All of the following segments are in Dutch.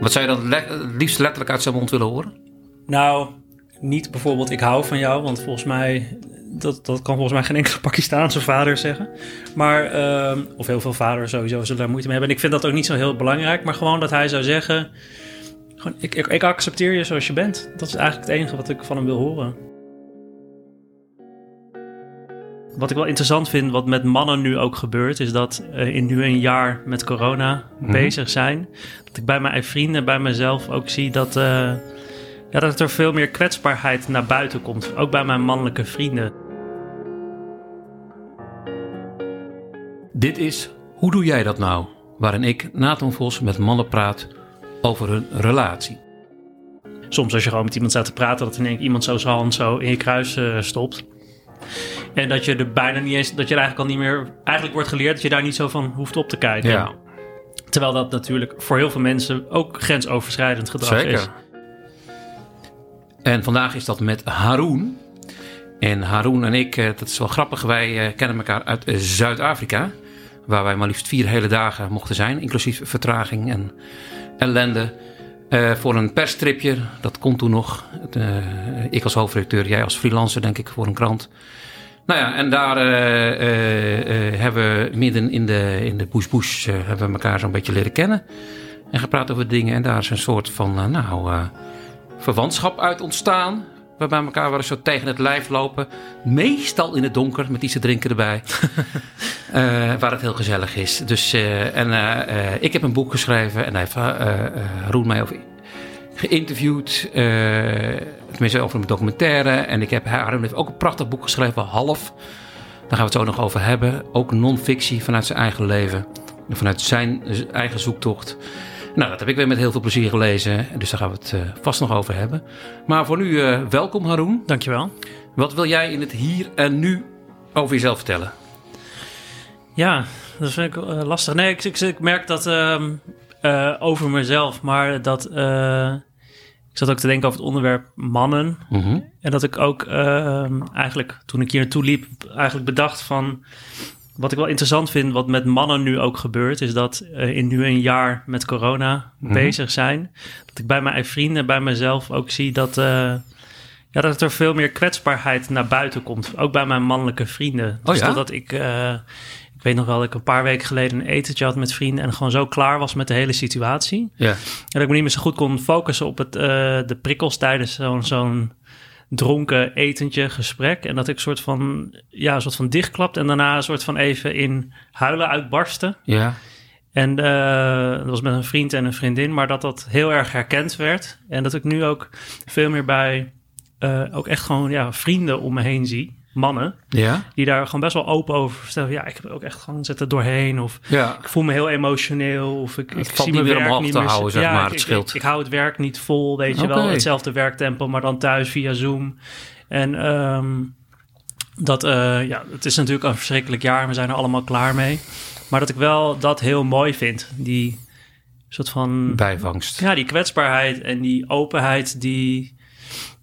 Wat zou je dan liefst letterlijk uit zijn mond willen horen? Nou, niet bijvoorbeeld ik hou van jou, want volgens mij, dat, dat kan volgens mij geen enkele Pakistaanse vader zeggen. Maar, ehm, of heel veel vaders sowieso zullen daar moeite mee hebben. En ik vind dat ook niet zo heel belangrijk, maar gewoon dat hij zou zeggen, gewoon, ik, ik, ik accepteer je zoals je bent. Dat is eigenlijk het enige wat ik van hem wil horen. Wat ik wel interessant vind, wat met mannen nu ook gebeurt, is dat uh, in nu een jaar met corona Mhm. bezig zijn, dat ik bij mijn vrienden, bij mezelf ook zie dat, uh, ja, dat er veel meer kwetsbaarheid naar buiten komt. Ook bij mijn mannelijke vrienden. Dit is Hoe doe jij dat nou? Waarin ik, Nathan Vos, met mannen praat over hun relatie. Soms als je gewoon met iemand staat te praten, dat in één keer iemand zo zijn hand zo in je kruis uh, stopt. En dat je er bijna niet eens, dat je er eigenlijk al niet meer, eigenlijk wordt geleerd dat je daar niet zo van hoeft op te kijken. Ja. Terwijl dat natuurlijk voor heel veel mensen ook grensoverschrijdend gedrag Zeker. is. En vandaag is dat met Haroon. En Haroon en ik, dat is wel grappig, wij kennen elkaar uit Zuid-Afrika. Waar wij maar liefst vier hele dagen mochten zijn, inclusief vertraging en ellende. Uh, voor een perstripje, dat kon toen nog. Uh, ik als hoofdredacteur, jij als freelancer, denk ik, voor een krant. Nou ja, en daar uh, hebben we midden in de, in de bush bush hebben we elkaar zo'n beetje leren kennen. En gepraat over dingen. En daar is een soort van, nou, verwantschap uit ontstaan. We bij elkaar waren zo tegen het lijf lopen. Meestal in het donker, met iets te drinken erbij. uh, waar het heel gezellig is. Dus, uh, en uh, ik heb een boek geschreven. En hij heeft Roen mij over geïnterviewd. tenminste, over een documentaire. En ik heb, Haroon heeft ook een prachtig boek geschreven, Half. Daar gaan we het zo nog over hebben. Ook non-fictie vanuit zijn eigen leven. Vanuit zijn eigen zoektocht. Nou, dat heb ik weer met heel veel plezier gelezen. Dus daar gaan we het uh, vast nog over hebben. Maar voor nu, uh, welkom Haroon. Dankjewel. Wat wil jij in het hier en nu over jezelf vertellen? Ja, dat vind ik uh, lastig. Nee, ik, ik, ik merk dat uh, over mezelf, maar dat. ik zat ook te denken over het onderwerp mannen. Mhm. Mm -hmm. En dat ik ook eigenlijk, toen ik hier naartoe liep, eigenlijk bedacht van wat ik wel interessant vind, wat met mannen nu ook gebeurt, is dat uh, in nu een jaar met corona Mhm. mm -hmm. bezig zijn, dat ik bij mijn vrienden, bij mezelf ook zie dat, uh, ja, dat er veel meer kwetsbaarheid naar buiten komt. Ook bij mijn mannelijke vrienden. Oh, dus ja? dat ik, uh, ik weet nog wel dat ik een paar weken geleden een etentje had met vrienden en gewoon zo klaar was met de hele situatie. Ja. En dat ik me niet meer zo goed kon focussen op het, de prikkels tijdens zo'n zo'n dronken etentje gesprek. En dat ik soort van, ja, een soort van dichtklapt. En daarna een soort van even in huilen uitbarsten. Ja. En uh, dat was met een vriend en een vriendin. Maar dat dat heel erg herkend werd. En dat ik nu ook veel meer bij uh, ook echt gewoon ja, vrienden om me heen zie. Mannen. Ja. Die daar gewoon best wel open over vertellen. Ja, ik heb ook echt gewoon zitten doorheen. Of ja. ik voel me heel emotioneel. Of ik, het ik zie mijn meer werk omhoog niet te meer. houden, zeg ja, maar. Het ik, scheelt. ik, ik, hou het werk niet vol, weet je wel. Hetzelfde werktempo, maar dan thuis via Zoom. En um, dat, uh, ja, het is natuurlijk een verschrikkelijk jaar. We zijn er allemaal klaar mee. Maar dat ik wel dat heel mooi vind. Die soort van... Bijvangst. Ja, die kwetsbaarheid en die openheid die...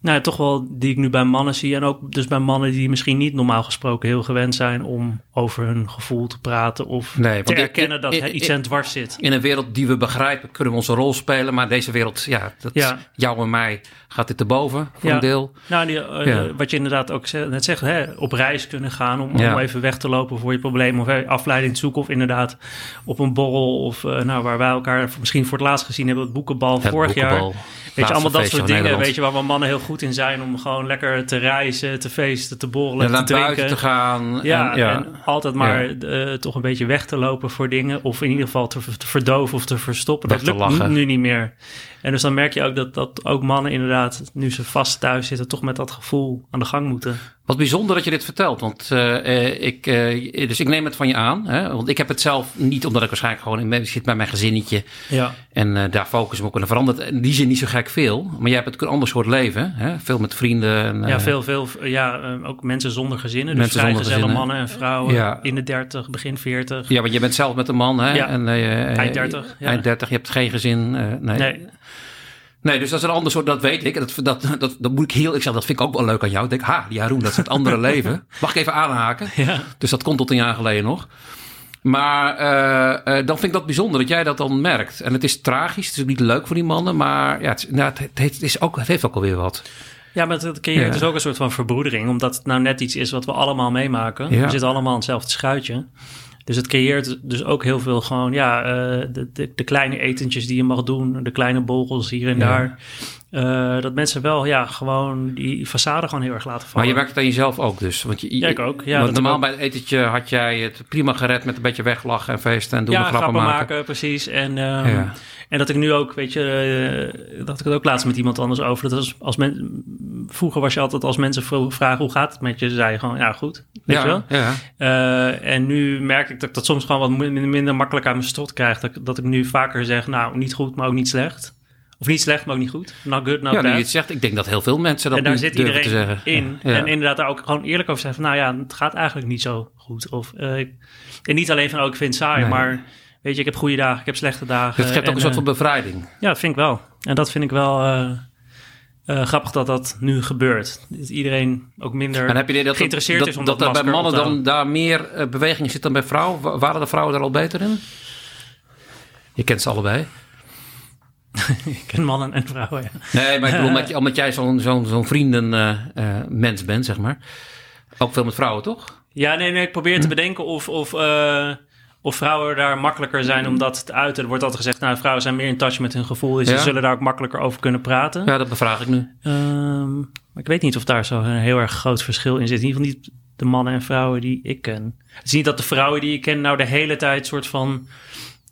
Nou, toch wel die ik nu bij mannen zie. En ook dus bij mannen die misschien niet normaal gesproken heel gewend zijn om over hun gevoel te praten. Of nee, te erkennen dat in, iets aan dwars zit. In een wereld die we begrijpen kunnen we onze rol spelen. Maar deze wereld, ja, dat ja. jou en mij gaat dit te boven voor ja. een deel. Nou, die, uh, ja. wat je inderdaad ook net zegt, hè, op reis kunnen gaan om, om, even weg te lopen voor je probleem. Of afleiding te zoeken. Of inderdaad op een borrel. Of uh, nou, waar wij elkaar misschien voor het laatst gezien hebben, het boekenbal het vorig boekenbal. jaar. Weet je, allemaal dat soort dingen, weet je, waar we mannen heel goed in zijn om gewoon lekker te reizen, te feesten, te borrelen, te drinken. buiten te gaan. Ja, en, ja. en altijd maar uh, toch een beetje weg te lopen voor dingen. Of in ieder geval te, te verdoven of te verstoppen. Weg dat lukt lachen. nu niet meer. En dus dan merk je ook dat, dat ook mannen inderdaad, nu ze vast thuis zitten, toch met dat gevoel aan de gang moeten. Wat bijzonder dat je dit vertelt, want uh, ik, uh, dus ik neem het van je aan. Hè? Want ik heb het zelf niet, omdat ik waarschijnlijk gewoon in zit bij mijn gezinnetje. Ja. En uh, daar focus me op. En er verandert in die zin niet zo gek veel. Maar jij hebt het een ander soort leven. Hè? Veel met vrienden. En, ja, veel, veel. Ja, ook mensen zonder gezinnen. Mensen dus gezinnen. mannen en vrouwen ja. in de 30, begin 40. Ja, want je bent zelf met een man. Hè? Ja. En, eind 30. Ja. Eind 30, je hebt geen gezin. nee. nee. Nee, dus dat is een ander soort, dat weet ik. Dat, dat, dat, dat moet ik heel, ik zeg, dat vind ik ook wel leuk aan jou. Ik denk, ha, die Haroon, dat is het andere leven. Mag ik even aanhaken? Ja. Dus dat komt tot een jaar geleden nog. Maar eh, eh, dan vind ik dat bijzonder dat jij dat dan merkt. En het is tragisch, het is ook niet leuk voor die mannen, maar ja, het, nou, het, het, is ook, het heeft ook alweer wat. Ja, maar het creëert Ja. dus ook een soort van verbroedering, omdat het nou net iets is wat we allemaal meemaken. Ja. We zitten allemaal in hetzelfde schuitje. Dus het creëert dus ook heel veel gewoon, ja, eh, de, de, de kleine etentjes die je mag doen, de kleine borrels hier en Ja. daar. Eh, dat mensen wel, ja, gewoon die façade gewoon heel erg laten Maar vallen. je merkt het aan jezelf ook dus. Want je, Ja, ik ook. Ja, want normaal bij het etentje had jij het prima gered met een beetje weglachen en feesten en doen ja, en grappen, maken. maken. precies. En, ehm, Ja. en dat ik nu ook, weet je, eh, dat ik het ook laatst met iemand anders over. Dat als, als men, vroeger was je altijd als mensen vragen hoe gaat het met je, zei je gewoon ja goed, weet je wel. Ja, ja. Eh, en nu merk ik dat ik dat soms gewoon wat min- minder makkelijk aan mijn strot krijg. Dat, dat ik nu vaker zeg, nou, niet goed, maar ook niet slecht. Of niet slecht, maar ook niet goed. Not good, not ja, je het zegt, ik denk dat heel veel mensen dat en daar nu zit iedereen te zeggen. in. Ja. En inderdaad daar ook gewoon eerlijk over zeggen van... nou ja, het gaat eigenlijk niet zo goed. Of, eh, ik- en niet alleen van, oh, ik vind het saai, Nee. maar... Weet je, ik heb goede dagen, ik heb slechte dagen. Het geeft ook En, een soort eh, van bevrijding. Ja, dat vind ik wel. En dat vind ik wel eh, eh, grappig dat dat nu gebeurt. Dat iedereen ook minder En heb je dat, geïnteresseerd dat, is om dat, dat, bij mannen dan daar meer eh, beweging zit dan bij vrouwen? Wa- Waren de vrouwen daar al beter in? Je kent ze allebei. Ik ken mannen en vrouwen, ja. Nee, maar ik bedoel, omdat, omdat jij zo'n zo'n zo'n vriendenmens bent, zeg maar. Ook veel met vrouwen, toch? Ja, nee, nee, ik probeer Hm. te bedenken of, of, eh, of vrouwen daar makkelijker zijn om dat te uiten. Er wordt altijd gezegd, nou, vrouwen zijn meer in touch met hun gevoel. Dus Ja. ze zullen daar ook makkelijker over kunnen praten. Ja, dat bevraag ik nu. Ehm, maar ik weet niet of daar zo een heel erg groot verschil in zit. In ieder geval niet de mannen en vrouwen die ik ken. Het is niet dat de vrouwen die ik ken nou de hele tijd soort van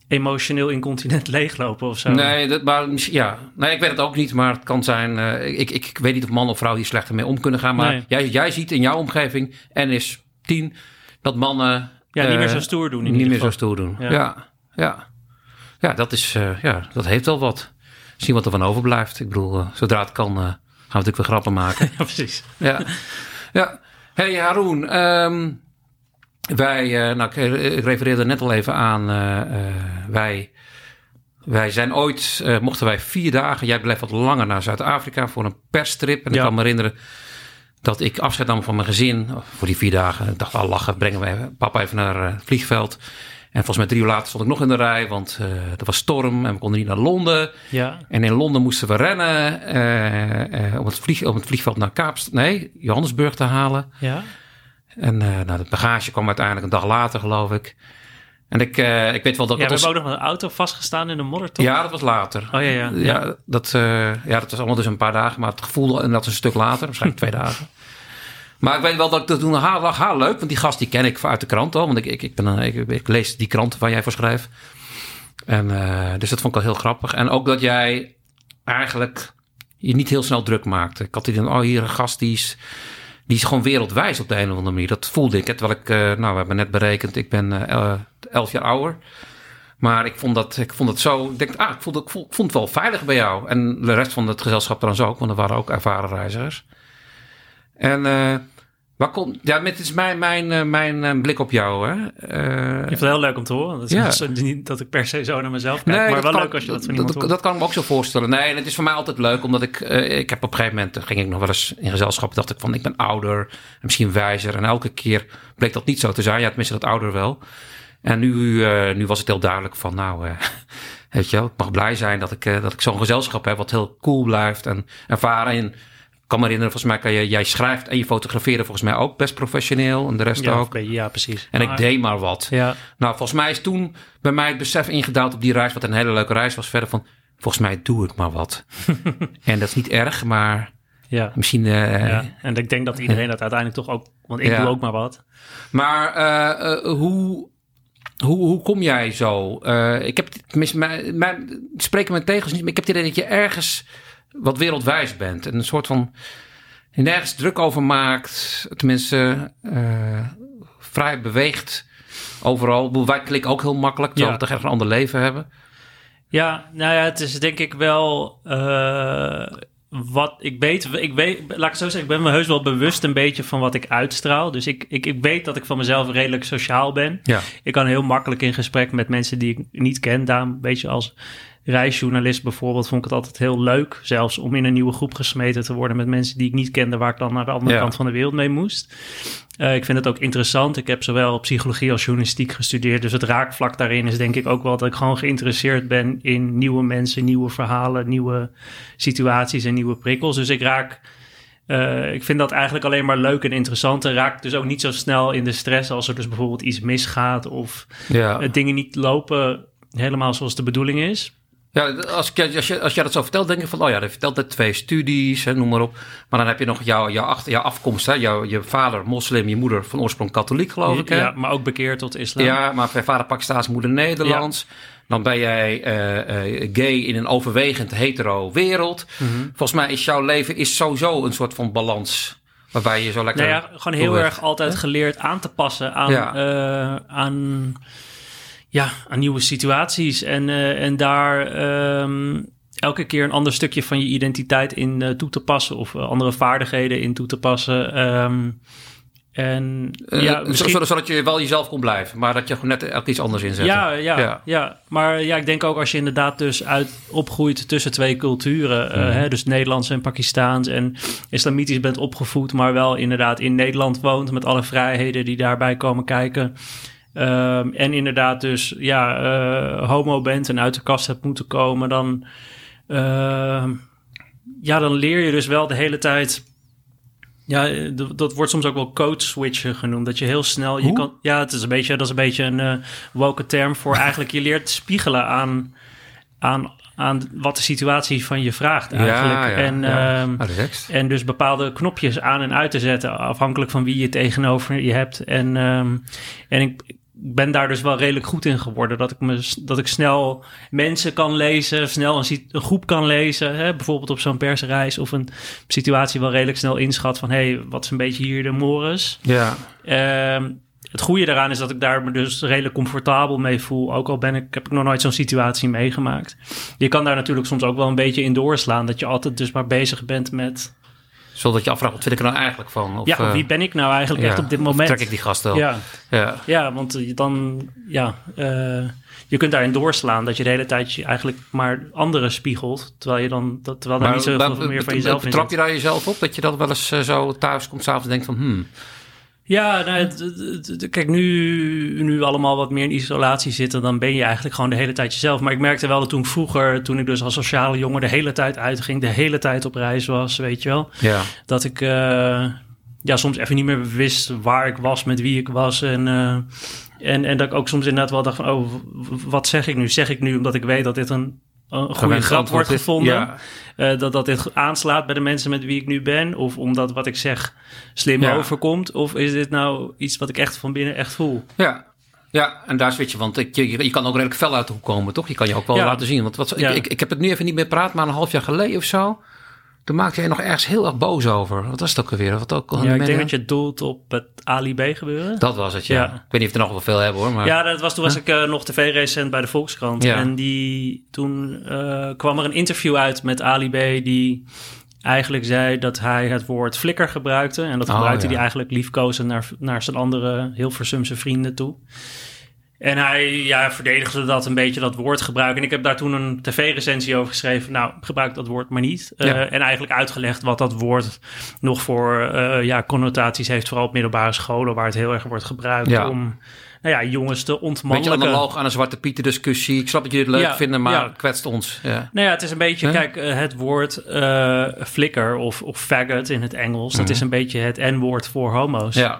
emotioneel incontinent leeglopen of zo. Nee, dat, maar ja. nee, ik weet het ook niet, maar het kan zijn. eh, ik, ik, ik weet niet of man of vrouw hier slechter mee om kunnen gaan. Maar Nee. jij, jij ziet in jouw omgeving, en is tien, dat mannen. Ja, niet meer eh, zo stoer doen in niet meer zo stoer doen. Ja. Ja, ja. ja. dat is, eh, ja, dat heeft wel wat. Zien wat er van overblijft. Ik bedoel, zodra het kan, gaan we natuurlijk weer grappen maken. Ja, precies. ja. ja. Hey Haroon, ehm, wij, eh, nou, ik, ik refereerde net al even aan, eh, eh, wij, wij zijn ooit, eh, mochten wij vier dagen, jij bleef wat langer naar Zuid-Afrika voor een perstrip. En ik kan me herinneren dat ik afscheid nam van mijn gezin voor die vier dagen. Ik dacht, al lachen, brengen wij papa even naar eh, het vliegveld. En volgens mij drie uur later stond ik nog in de rij, want eh er was storm en we konden niet naar Londen. Ja, En in Londen moesten we rennen eh, eh, om, het vlieg, om het vliegveld naar Kaapstad, nee, Johannesburg te halen. ja. En eh nou, de bagage kwam uiteindelijk een dag later, geloof ik. En ik, eh, ik weet wel dat ja we hebben ook nog een auto vastgestaan in de modder, toch? Ja, dat was later. Oh ja, ja. Ja, dat, eh, ja, dat was allemaal dus een paar dagen, maar het gevoel en dat is een stuk later, waarschijnlijk twee dagen. Maar ik weet wel dat ik dat toen haar lag, haar leuk, want die gast die ken ik uit de krant al, want ik, ik, ik, ben, een- ik, ik lees die krant waar jij voor schrijft. En, dus dat vond ik wel heel grappig. En ook dat jij eigenlijk je niet heel snel druk maakte. Ik had die dan, oh hier een gast die is, die is gewoon wereldwijs op de een of andere manier. Dat voelde ik. hè, Terwijl ik, eh, nou we hebben net berekend, ik ben eh, elf jaar ouder. Maar ik vond dat, ik vond het zo. Ik denk, ah, ik vond, ik vond het wel veilig bij jou. En de rest van het gezelschap trouwens ook, want er waren ook ervaren reizigers. En eh waar komt. Ja, dit is mijn, mijn, eh, mijn eh, blik op jou. Hè? Eh, Ik vind het heel leuk om te horen. Dat is Ja. niet dat ik per se zo naar mezelf kijk, maar dat wel kan- leuk als je dat van dat, iemand dat, hoort. dat kan ik me ook zo voorstellen. Nee, en het is voor mij altijd leuk, omdat ik... eh, ik heb op een gegeven moment, eh, ging ik nog wel eens in gezelschap... dacht ik van, ik ben ouder en misschien wijzer. En elke keer bleek dat niet zo te zijn. Ja, tenminste dat ouder wel. En nu, eh, nu was het heel duidelijk van, nou... eh, weet je wel, ik mag blij zijn dat ik, eh, dat ik zo'n gezelschap heb... wat heel cool blijft en ervaren. En ik kan me herinneren, volgens mij kan je... jij schrijft en je fotografeerde volgens mij ook best professioneel. En de rest ja, ook. ja, precies. En ik deed maar wat. Ja, Nou, volgens mij is toen bij mij het besef ingedaald op die reis, wat een hele leuke reis was, verder van, volgens mij doe ik maar wat. en dat is niet erg, maar ja. misschien... eh, ja. En ik denk dat iedereen dat uiteindelijk toch ook... Want ik Ja. doe ook maar wat. Maar eh, eh, hoe, hoe, hoe kom jij zo? Ik heb, tenminste, mijn, mijn, spreken mijn tegels niet, maar ik heb het idee dat je ergens wat wereldwijs bent. En een soort van, je nergens druk over maakt, tenminste, eh, vrij beweegt overal. Wij klikken ook heel makkelijk, terwijl Ja. we toch echt een ander leven hebben. Ja, nou ja, het is denk ik wel eh, wat ik weet, ik weet. Laat ik het zo zeggen, ik ben me heus wel bewust een beetje van wat ik uitstraal. Dus ik, ik, ik weet dat ik van mezelf redelijk sociaal ben. Ja. Ik kan heel makkelijk in gesprek met mensen die ik niet ken. Daarom, weet je, als reisjournalist bijvoorbeeld vond ik het altijd heel leuk, zelfs om in een nieuwe groep gesmeten te worden met mensen die ik niet kende, waar ik dan naar de andere Ja. kant van de wereld mee moest. Eh, ik vind het ook interessant. Ik heb zowel psychologie als journalistiek gestudeerd. Dus het raakvlak daarin is denk ik ook wel dat ik gewoon geïnteresseerd ben in nieuwe mensen, nieuwe verhalen, nieuwe situaties en nieuwe prikkels. Dus ik raak. eh, ik vind dat eigenlijk alleen maar leuk en interessant. En raak dus ook niet zo snel in de stress als er dus bijvoorbeeld iets misgaat of Ja. eh, dingen niet lopen helemaal zoals de bedoeling is. Ja, als, ik, als, je, als jij dat zo vertelt, denk ik van, oh ja, hij vertelt net twee studies, hè, noem maar op. Maar dan heb je nog jouw, jouw, achter, jouw afkomst, hè, jouw, je vader moslim, je moeder van oorsprong katholiek, geloof ik. Hè? Ja, maar ook bekeerd tot islam. Ja, maar vader Pakistaans, moeder Nederlands. Dan ben jij eh, eh, gay in een overwegend hetero wereld. Mhm. Volgens mij is jouw leven is sowieso een soort van balans. Waarbij je zo lekker... Nou ja, gewoon heel erg altijd geleerd aan te passen aan, Ja. eh, aan, ja, aan nieuwe situaties. En, eh, en daar ehm, elke keer een ander stukje van je identiteit in eh, toe te passen. Of eh, andere vaardigheden in toe te passen. Ehm, en ja, misschien... zodat, zodat je wel jezelf kon blijven. Maar dat je gewoon net elk iets anders inzet. Ja, ja, Ja. ja. maar ja, ik denk ook als je inderdaad dus uit opgroeit tussen twee culturen, Mhm. hè, dus Nederlands en Pakistaans en islamitisch bent opgevoed, maar wel inderdaad in Nederland woont met alle vrijheden die daarbij komen kijken. Ehm, en inderdaad dus ja, eh, homo bent en uit de kast hebt moeten komen, dan, ehm, ja, dan leer je dus wel de hele tijd. Ja, eh, dat wordt soms ook wel code switchen genoemd. Dat je heel snel. Je Hoe? kan, ja, het is een beetje, dat is een beetje een eh woke term voor eigenlijk je leert spiegelen aan, aan, aan wat de situatie van je vraagt eigenlijk. Ja, ja, en, ja. ehm, relaxed. en dus bepaalde knopjes aan en uit te zetten, afhankelijk van wie je tegenover je hebt. En, en ik ben daar dus wel redelijk goed in geworden. Dat ik, me, dat ik snel mensen kan lezen, snel een, groep kan lezen. Hè? Bijvoorbeeld op zo'n persreis of een situatie wel redelijk snel inschat van... hé, hey, wat is een beetje hier de mores? Ja. Ehm, het goede daaraan is dat ik daar me dus redelijk comfortabel mee voel. Ook al ben ik, heb ik nog nooit zo'n situatie meegemaakt. Je kan daar natuurlijk soms ook wel een beetje in doorslaan. Dat je altijd dus maar bezig bent met... Zodat je afvraagt, wat vind ik er nou eigenlijk van? Of, ja, eh, wie ben ik nou eigenlijk ja, echt op dit moment? trek ik die gast wel? Ja, Ja. ja, want je dan... Ja, eh, je kunt daarin doorslaan. Dat je de hele tijd je eigenlijk maar anderen spiegelt. Terwijl je dan... Dat, terwijl daar niet zoveel maar- meer van jezelf in Trap je daar jezelf op? Dat je dat wel eens eh, zo thuis komt s'avonds en denkt van... Hmm, Ja, nou, het- het- het- kijk, nu, nu allemaal wat meer in isolatie zitten, dan ben je eigenlijk gewoon de hele tijd jezelf. Maar ik merkte wel dat toen ik vroeger, toen ik dus als sociale jongen de hele tijd uitging, de hele tijd op reis was, weet je wel, ja. dat ik eh, ja, soms even niet meer wist waar ik was, met wie ik was. En, eh, en, en dat ik ook soms inderdaad wel dacht van, oh, wat zeg ik nu? Zeg ik nu omdat ik weet dat dit een, een goede grap wordt gevonden? Ja. Eh, dat dat dit aanslaat bij de mensen met wie ik nu ben? Of omdat wat ik zeg slim Ja. overkomt? Of is dit nou iets wat ik echt van binnen echt voel? Ja. Ja, en daar switch je, want ik, je, je kan ook redelijk fel uit de hoek komen, toch? Je kan je ook wel Ja. laten zien. Want wat, Ja. ik, ik, ik heb het nu even niet meer praat, maar een half jaar geleden of zo. Toen maakte je nog ergens heel erg boos over. Wat was het ook alweer? Wat ook Ja, ik denk dat je doelt op het Ali B gebeuren. Dat was het, ja. Ja. Ik weet niet of er nog wel veel hebben hoor. Maar... Ja, dat was, toen was ik eh, nog tv-recent bij de Volkskrant. Ja. En die, toen eh, kwam er een interview uit met Ali B. die eigenlijk zei dat hij het woord flikker gebruikte. En dat Oh, gebruikte ja. hij eigenlijk liefkozen naar, naar zijn andere Hilversumse vrienden toe. En hij ja, verdedigde dat een beetje, dat woordgebruik. En ik heb daar toen een tv-recensie over geschreven. Nou, gebruik dat woord maar niet. Eh. En eigenlijk uitgelegd wat dat woord nog voor eh, ja, connotaties heeft. Vooral op middelbare scholen, waar het heel erg wordt gebruikt Ja. om nou ja, jongens te Beetje ontmannelijken. analoog aan een Zwarte Pieten discussie. Ik snap dat jullie het leuk Ja, vinden, maar ja. het kwetst ons. Ja. Nou ja, het is een beetje, Huh? kijk, eh, het woord eh flikker of, of faggot in het Engels, dat is een beetje het N-woord voor homo's. Mhm. Ja.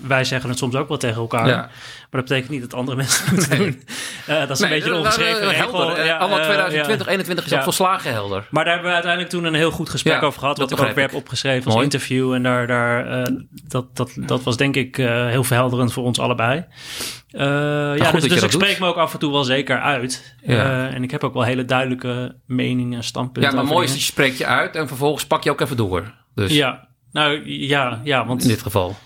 Wij zeggen het soms ook wel tegen elkaar, Ja. Maar dat betekent niet dat andere mensen het moeten doen. Eh, dat is een beetje nou, ongeschreven nou, regel. Eh, Ja, Allemaal eh, 2020, ja. 21 is dat volslagen helder. Maar daar hebben we uiteindelijk toen een heel goed gesprek over gehad. Wat ik ook weer heb opgeschreven als Mooi. interview. En daar, daar, eh, dat, dat, dat was denk ik eh, heel verhelderend voor ons allebei. Eh, ja, dus, dus ik spreek me ook af en toe wel zeker uit. Ja. Eh, en ik heb ook wel hele duidelijke meningen en standpunten. Ja, maar mooi is dat je spreekt je uit en vervolgens pak je ook even door. Dus Ja, nou ja, ja want in dit geval.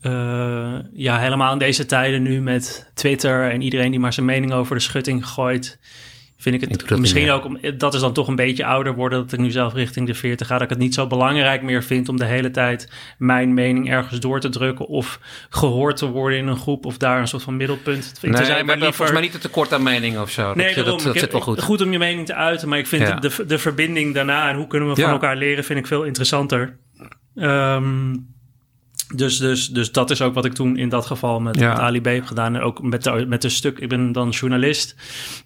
Eh, ja, helemaal in deze tijden nu met Twitter en iedereen die maar zijn mening over de schutting gooit, vind ik het misschien niet ook, om, dat is dan toch een beetje ouder worden, dat ik nu zelf richting de 40 ga, dat ik het niet zo belangrijk meer vind om de hele tijd mijn mening ergens door te drukken of gehoord te worden in een groep of daar een soort van middelpunt te Nee, zijn. Maar liever, volgens mij niet een tekort aan mening of zo. Nee, dat, daarom. dat, dat Ik zit wel goed. Goed om je mening te uiten, maar ik vind Ja. de, de verbinding daarna en hoe kunnen we van elkaar leren, vind ik veel interessanter. Ehm, dus, dus, dus dat is ook wat ik toen in dat geval met, Ja. met Ali B heb gedaan. En ook met de, met de stuk, ik ben dan journalist.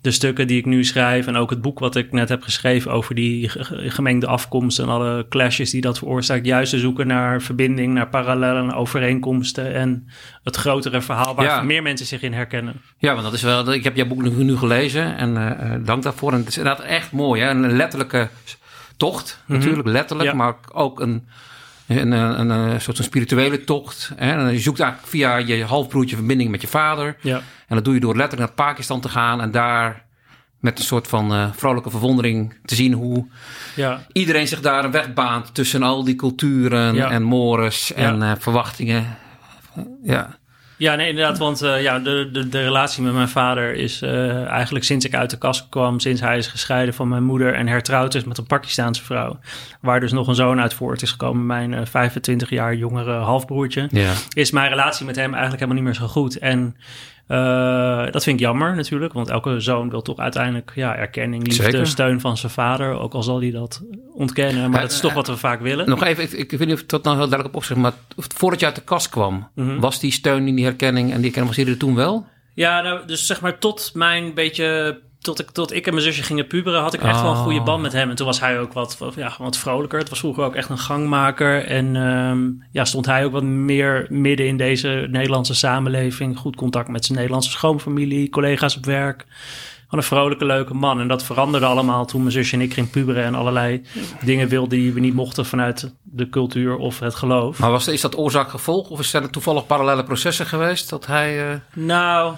De stukken die ik nu schrijf en ook het boek wat ik net heb geschreven over die ge- gemengde afkomst en alle clashes die dat veroorzaakt. Juist te zoeken naar verbinding, naar parallellen, overeenkomsten en het grotere verhaal waar Ja. meer mensen zich in herkennen. Ja, want dat is wel. Ik heb jouw boek nu, nu gelezen en eh, eh, dank daarvoor. En het is inderdaad echt mooi, hè? Een letterlijke tocht, natuurlijk letterlijk, Mhm. Ja. maar ook een, een, een, een, soort van spirituele tocht. Hè? En je zoekt eigenlijk via je halfbroertje verbinding met je vader. Ja. En dat doe je door letterlijk naar Pakistan te gaan en daar met een soort van eh, vrolijke verwondering te zien hoe Ja, iedereen zich daar een weg baant tussen al die culturen Ja. en mores en eh, verwachtingen. Ja. Ja, nee, inderdaad. Want eh, ja, de, de, de relatie met mijn vader is eh, eigenlijk sinds ik uit de kast kwam, sinds hij is gescheiden van mijn moeder en hertrouwd is met een Pakistaanse vrouw. Waar dus nog een zoon uit voort is gekomen, mijn eh, 25 jaar jongere halfbroertje. Ja. Is mijn relatie met hem eigenlijk helemaal niet meer zo goed. En eh, dat vind ik jammer natuurlijk, want elke zoon wil toch uiteindelijk ja, erkenning, liefde, Zeker. steun van zijn vader. Ook al zal hij dat ontkennen, maar dat is toch wat we vaak willen. Nog even, ik, ik weet niet of ik dat nou heel duidelijk op opzeg, maar voordat je uit de kast kwam, Mhm. was die steun en die herkenning en die herkenning, was die er toen wel? Ja, nou, dus zeg maar tot mijn beetje... Tot ik, tot ik en mijn zusje gingen puberen, had ik echt wel een goede Oh. band met hem. En toen was hij ook wat, ja, wat vrolijker. Het was vroeger ook echt een gangmaker. En ehm, ja, stond hij ook wat meer midden in deze Nederlandse samenleving. Goed contact met zijn Nederlandse schoonfamilie, collega's op werk. Wat een vrolijke, leuke man. En dat veranderde allemaal toen mijn zusje en ik gingen puberen... en allerlei dingen wilden die we niet mochten vanuit de cultuur of het geloof. Maar was, is dat oorzaak-gevolg of zijn er toevallig parallele processen geweest dat hij, eh, Nou...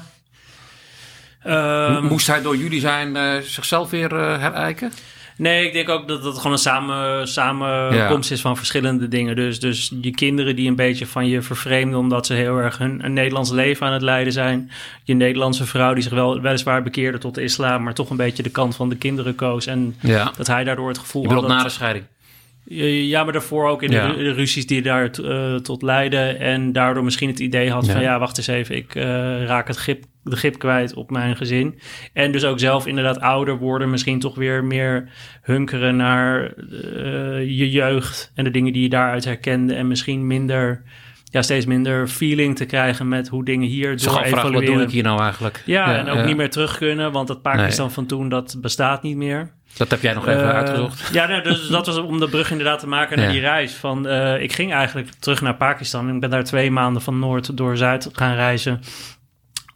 ehm, moest hij door jullie zijn eh, zichzelf weer eh, herijken? Nee, ik denk ook dat het gewoon een samen, samenkomst is van verschillende dingen. Dus, dus je kinderen die een beetje van je vervreemden... omdat ze heel erg hun een Nederlands leven aan het leiden zijn. Je Nederlandse vrouw die zich wel weliswaar bekeerde tot de islam... maar toch een beetje de kant van de kinderen koos. En Ja. dat hij daardoor het gevoel had... dat- na de scheiding? Ja, maar daarvoor ook in Ja. de, ru- de ruzies die daar eh, tot leidden. En daardoor misschien het idee had van... Ja. wacht eens even, ik eh, raak het grip, de grip kwijt op mijn gezin. En dus ook zelf inderdaad ouder worden. Misschien toch weer meer hunkeren naar eh, je jeugd... en de dingen die je daaruit herkende. En misschien minder... Ja, steeds minder feeling te krijgen met hoe dingen hier Zo door afvragen, wat doe evolueren. ik hier nou eigenlijk? Ja, en ook ja. niet meer terug kunnen, want dat Pakistan van toen, dat bestaat niet meer. Dat heb jij nog even Eh, uitgezocht. Ja, dus dat was om de brug inderdaad te maken naar Ja. die reis. Van, eh, ik ging eigenlijk terug naar Pakistan. Ik ben daar twee maanden van Noord door Zuid gaan reizen.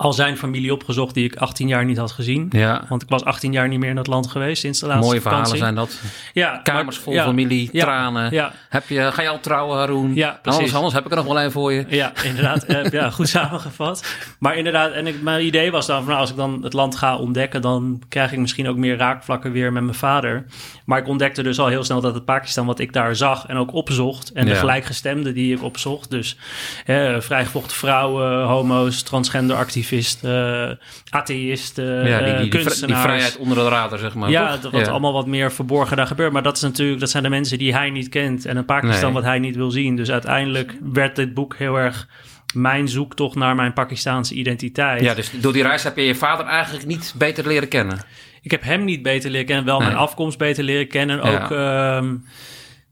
Al zijn familie opgezocht die ik 18 jaar niet had gezien. Ja, Want ik was 18 jaar niet meer in dat land geweest sinds de laatste mooie verhalen zijn dat. Ja, Kamers vol ja, familie, Ja. tranen. Ja, Heb je, ga je al trouwen, Haroon? Ja, precies. Anders, anders heb ik er nog wel een voor je. Ja, inderdaad. Eh, ja, goed samengevat. Maar inderdaad, en ik, mijn idee was dan van nou, als ik dan het land ga ontdekken, dan krijg ik misschien ook meer raakvlakken weer met mijn vader. Maar ik ontdekte dus al heel snel dat het Pakistan wat ik daar zag en ook opzocht, en de gelijkgestemden die ik opzocht, dus hè, vrijgevochten vrouwen, homo's, transgender activisten, eh, atheïsten, Ja, die, die, vrijheid onder de radar, zeg maar. Ja, toch? dat wat allemaal wat meer verborgen daar gebeurt. Maar dat, is natuurlijk, dat zijn de mensen die hij niet kent. En een Pakistan Nee. wat hij niet wil zien. Dus uiteindelijk werd dit boek heel erg mijn zoektocht naar mijn Pakistaanse identiteit. Ja, dus door die reis heb je je vader eigenlijk niet beter leren kennen. Ik heb hem niet beter leren kennen, wel Nee. mijn afkomst beter leren kennen. Ja. Ook ehm,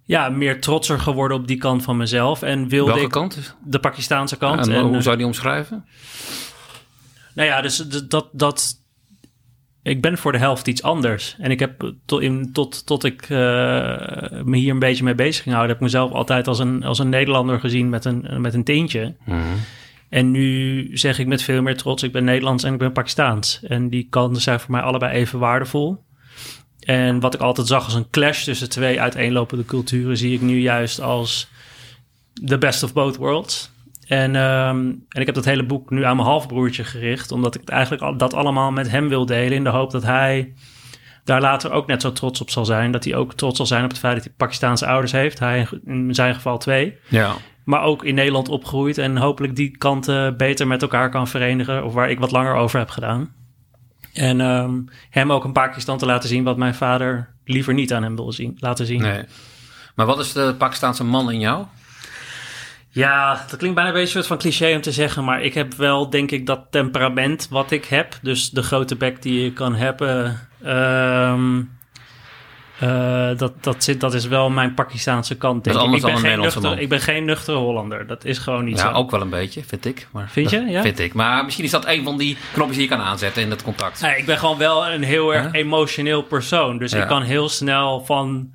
ja, meer trotser geworden op die kant van mezelf. En wilde Welke ik kant? de Pakistaanse kant. En, En, hoe eh, zou die omschrijven? Nou ja, dus dat, dat. Ik ben voor de helft iets anders. En ik heb tot, in, tot, tot ik eh, me hier een beetje mee bezig ging houden, heb ik mezelf altijd als een, als een Nederlander gezien met een, met een tintje. Mhm. En nu zeg ik met veel meer trots: ik ben Nederlands en ik ben Pakistaans. En die kanten zijn voor mij allebei even waardevol. En wat ik altijd zag als een clash tussen twee uiteenlopende culturen, zie ik nu juist als the best of both worlds. En, ehm, en ik heb dat hele boek nu aan mijn halfbroertje gericht, omdat ik het eigenlijk al, dat allemaal met hem wil delen. In de hoop dat hij daar later ook net zo trots op zal zijn. Dat hij ook trots zal zijn op het feit dat hij Pakistaanse ouders heeft. Hij in zijn geval twee. Ja. Maar ook in Nederland opgegroeid. En hopelijk die kanten beter met elkaar kan verenigen. Of waar ik wat langer over heb gedaan. En ehm, hem ook een Pakistan te laten zien wat mijn vader liever niet aan hem wil zien, laten zien. Nee. Maar wat is de Pakistaanse man in jou? Ja, dat klinkt bijna een beetje een soort van cliché om te zeggen, maar ik heb wel denk ik dat temperament wat ik heb. Dus de grote bek die je kan hebben. ehm, eh, dat, dat, zit, dat is wel mijn Pakistaanse kant. Dat Denk ik. Ik, ben geen nuchter, ik ben geen nuchtere Hollander. Dat is gewoon niet Ja, zo. ook wel een beetje, vind ik. Maar Vind je? Ja? Vind ik. Maar misschien is dat een van die knopjes die je kan aanzetten in het contact. Nee, ik ben gewoon wel een heel erg emotioneel persoon. Dus Ja. ik kan heel snel van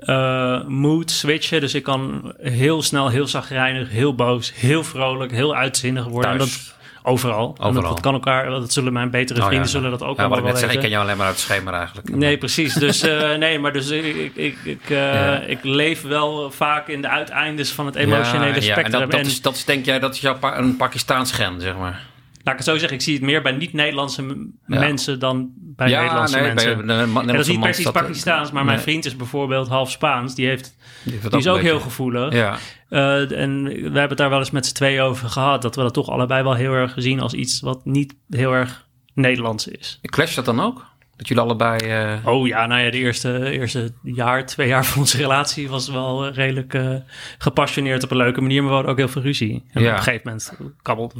eh, mood switchen. Dus ik kan heel snel, heel zagrijnig, heel boos, heel vrolijk, heel uitzinnig worden. En dat overal. En Dat, kan elkaar, dat zullen mijn betere Oh, vrienden ja. zullen dat ook ja, allemaal ik wel ik ken jou alleen maar uit het schema eigenlijk. Nee, precies. Dus eh, nee, maar dus ik, ik, ik, ik, eh, Ja. ik leef wel vaak in de uiteindes van het emotionele spectrum. En dat, dat, En- is, dat is denk jij, dat is jouw pa- een Pakistaans gen, zeg maar. Laat ik het zo zeggen, ik zie het meer bij niet-Nederlandse Ja. mensen dan bij ja, Nederlandse nee, mensen. bij de, de, En dat is niet precies dat- Pakistaans, maar mijn vriend is bijvoorbeeld half Spaans. Die, heeft, die, heeft dat die is ook heel gevoelig. Ja, Eh, en we hebben het daar wel eens met z'n tweeën over gehad. Dat we dat toch allebei wel heel erg zien als iets wat niet heel erg Nederlands is. clash dat dan ook? Dat jullie allebei... eh, Oh ja, nou ja, de eerste, eerste jaar, twee jaar van onze relatie was wel redelijk eh, gepassioneerd op een leuke manier, maar we hadden ook heel veel ruzie. En Ja. op een gegeven moment kabbelt,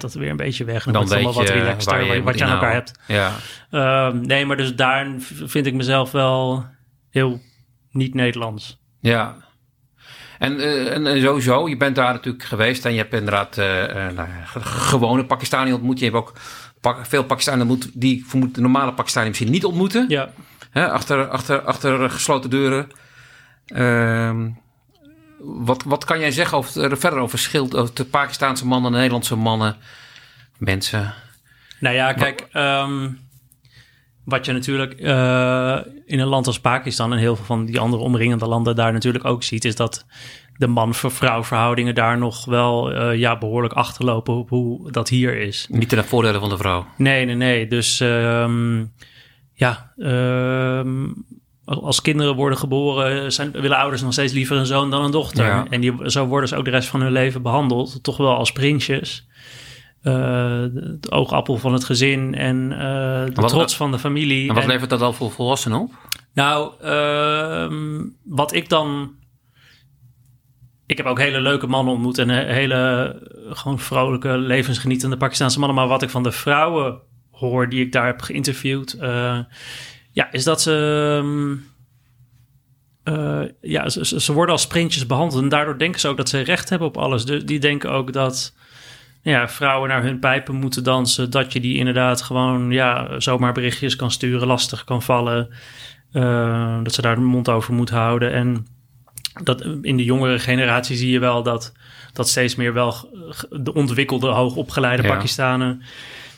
dat weer een beetje weg. En dan dan weet wat relaxter, waar je wat, je aan moet elkaar hebt. Ja, Ehm, nee, maar dus daar vind ik mezelf wel heel niet Nederlands. ja. En, eh, en sowieso, je bent daar natuurlijk geweest en je hebt inderdaad nou, gewone Pakistani ontmoet. Je hebt ook veel Pakistanen ontmoet die vermoed de normale Pakistani misschien niet ontmoeten. Ja, Hè, achter, achter, achter gesloten deuren. Ehm, wat, wat kan jij zeggen over, verder over verschil de Pakistaanse mannen en de Nederlandse mannen, mensen? nou ja, kijk, ehm, wat je natuurlijk eh, in een land als Pakistan en heel veel van die andere omringende landen daar natuurlijk ook ziet, is dat de man-vrouw verhoudingen daar nog wel eh, ja, behoorlijk achterlopen op hoe dat hier is. Niet ten voordele van de vrouw. Nee, nee, nee. Dus ehm, ja, ehm, als kinderen worden geboren, zijn, willen ouders nog steeds liever een zoon dan een dochter. Ja. En die, zo worden ze ook de rest van hun leven behandeld. Toch wel als prinsjes. Eh, de oogappel van het gezin en eh, de wat- trots van de familie. En wat En- levert dat al voor volwassenen op? nou, ehm, wat ik dan. Ik heb ook hele leuke mannen ontmoet en eh, hele eh, gewoon vrolijke, levensgenietende Pakistaanse mannen. Maar wat ik van de vrouwen hoor die ik daar heb geïnterviewd, eh, ja, is dat ze. ehm, eh, ja, ze, ze- worden als sprintjes behandeld en daardoor denken ze ook dat ze recht hebben op alles. Dus die denken ook dat ja, vrouwen naar hun pijpen moeten dansen. Dat je die inderdaad gewoon ja, zomaar berichtjes kan sturen, lastig kan vallen. Dat ze daar de mond over moeten houden. En dat in de jongere generatie zie je wel dat, dat steeds meer wel de ontwikkelde, hoogopgeleide Ja. Pakistanen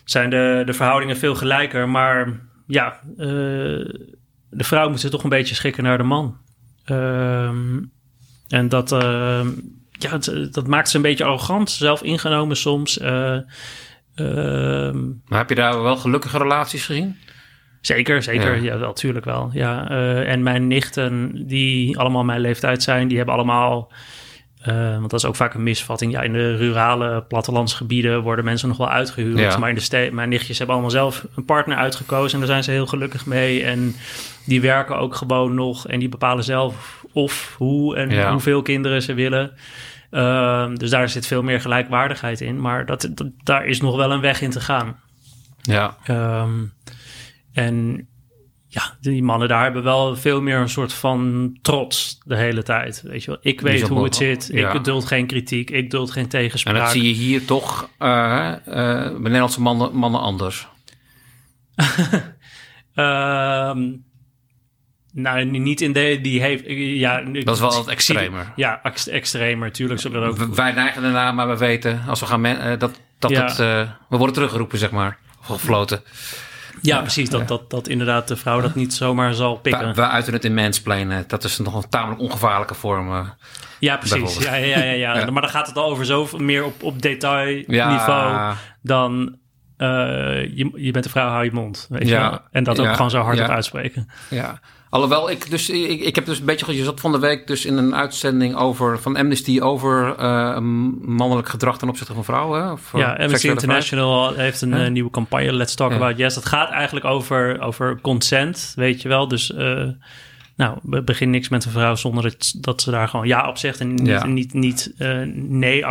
zijn de, de verhoudingen veel gelijker. Maar ja, eh, de vrouw moet zich toch een beetje schikken naar de man. Ehm, en dat, ehm, ja, het- dat maakt ze een beetje arrogant, zelf ingenomen soms. Eh, ehm, Maar heb je daar wel gelukkige relaties gezien? Zeker, zeker. Ja. Ja, wel, tuurlijk wel. Ja, eh, en mijn nichten, die allemaal mijn leeftijd zijn, die hebben allemaal... eh, want dat is ook vaak een misvatting. Ja, in de rurale plattelandsgebieden worden mensen nog wel uitgehuwd. Ja. Maar in de ste- mijn nichtjes hebben allemaal zelf een partner uitgekozen. En daar zijn ze heel gelukkig mee. En die werken ook gewoon nog. En die bepalen zelf of, hoe en Ja. hoeveel kinderen ze willen. Ehm, dus daar zit veel meer gelijkwaardigheid in. Maar dat, dat, daar is nog wel een weg in te gaan. Ja. Ehm, en ja, die mannen daar hebben wel veel meer een soort van trots de hele tijd. Weet je wel, ik weet hoe het zit. ja. Ik duld geen kritiek. Ik duld geen En tegenspraak. dat zie je hier toch uh, uh, bij Nederlandse mannen, mannen anders. Ehm, nou, niet in de die heeft. Ja, Dat is wel wat extremer. Ja, ex- extremer. Tuurlijk zullen er ook. Wij neigen ernaar, maar we weten als we gaan men, uh, dat, dat Ja. het. Uh, we worden teruggeroepen, zeg maar. Of gefloten. Ja, precies. Dat, dat, dat inderdaad de vrouw dat niet zomaar zal pikken. We, we uiten het in mansplainen. Dat is nog een tamelijk ongevaarlijke vorm. uh, Ja, precies. Ja, ja, ja, ja. Maar dan gaat het al over zo meer op, op detailniveau Ja. dan je, je bent een vrouw, hou je mond. Weet Ja, je? En dat ook ja, gewoon zo hard ja. uitspreken. Ja. Alhoewel, ik, dus, ik, ik heb dus een beetje... Je zat van de week dus in een uitzending over, van Amnesty over eh, mannelijk gedrag ten opzichte van vrouwen. Of, eh, Ja, Amnesty seksuele vrijheid. International heeft een eh, nieuwe campagne, Let's Talk. About Yes. Dat gaat eigenlijk over, over consent, weet je wel. Dus eh, nou, be- begin niks met een vrouw zonder het, dat ze daar gewoon ja op zegt. En niet, Ja. niet, niet eh, nee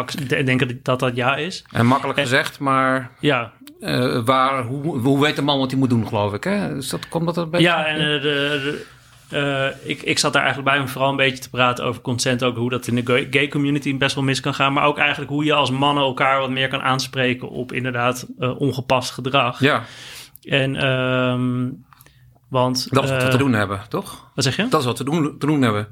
denken dat dat ja is. En makkelijk En- gezegd, maar Ja, eh, waar, hoe, hoe weet de man wat hij moet doen, geloof ik? Hè? Dus dat komt dat een beetje... ja en eh, de, de- ik, ik zat daar eigenlijk bij om vooral een beetje te praten over consent. Ook hoe dat in de gay- community best wel mis kan gaan. Maar ook eigenlijk hoe je als mannen elkaar wat meer kan aanspreken op inderdaad ongepast gedrag. Ja, En, ehm, want... dat is wat we eh, te doen hebben, toch? Wat zeg je? Dat is wat we doen, te doen hebben.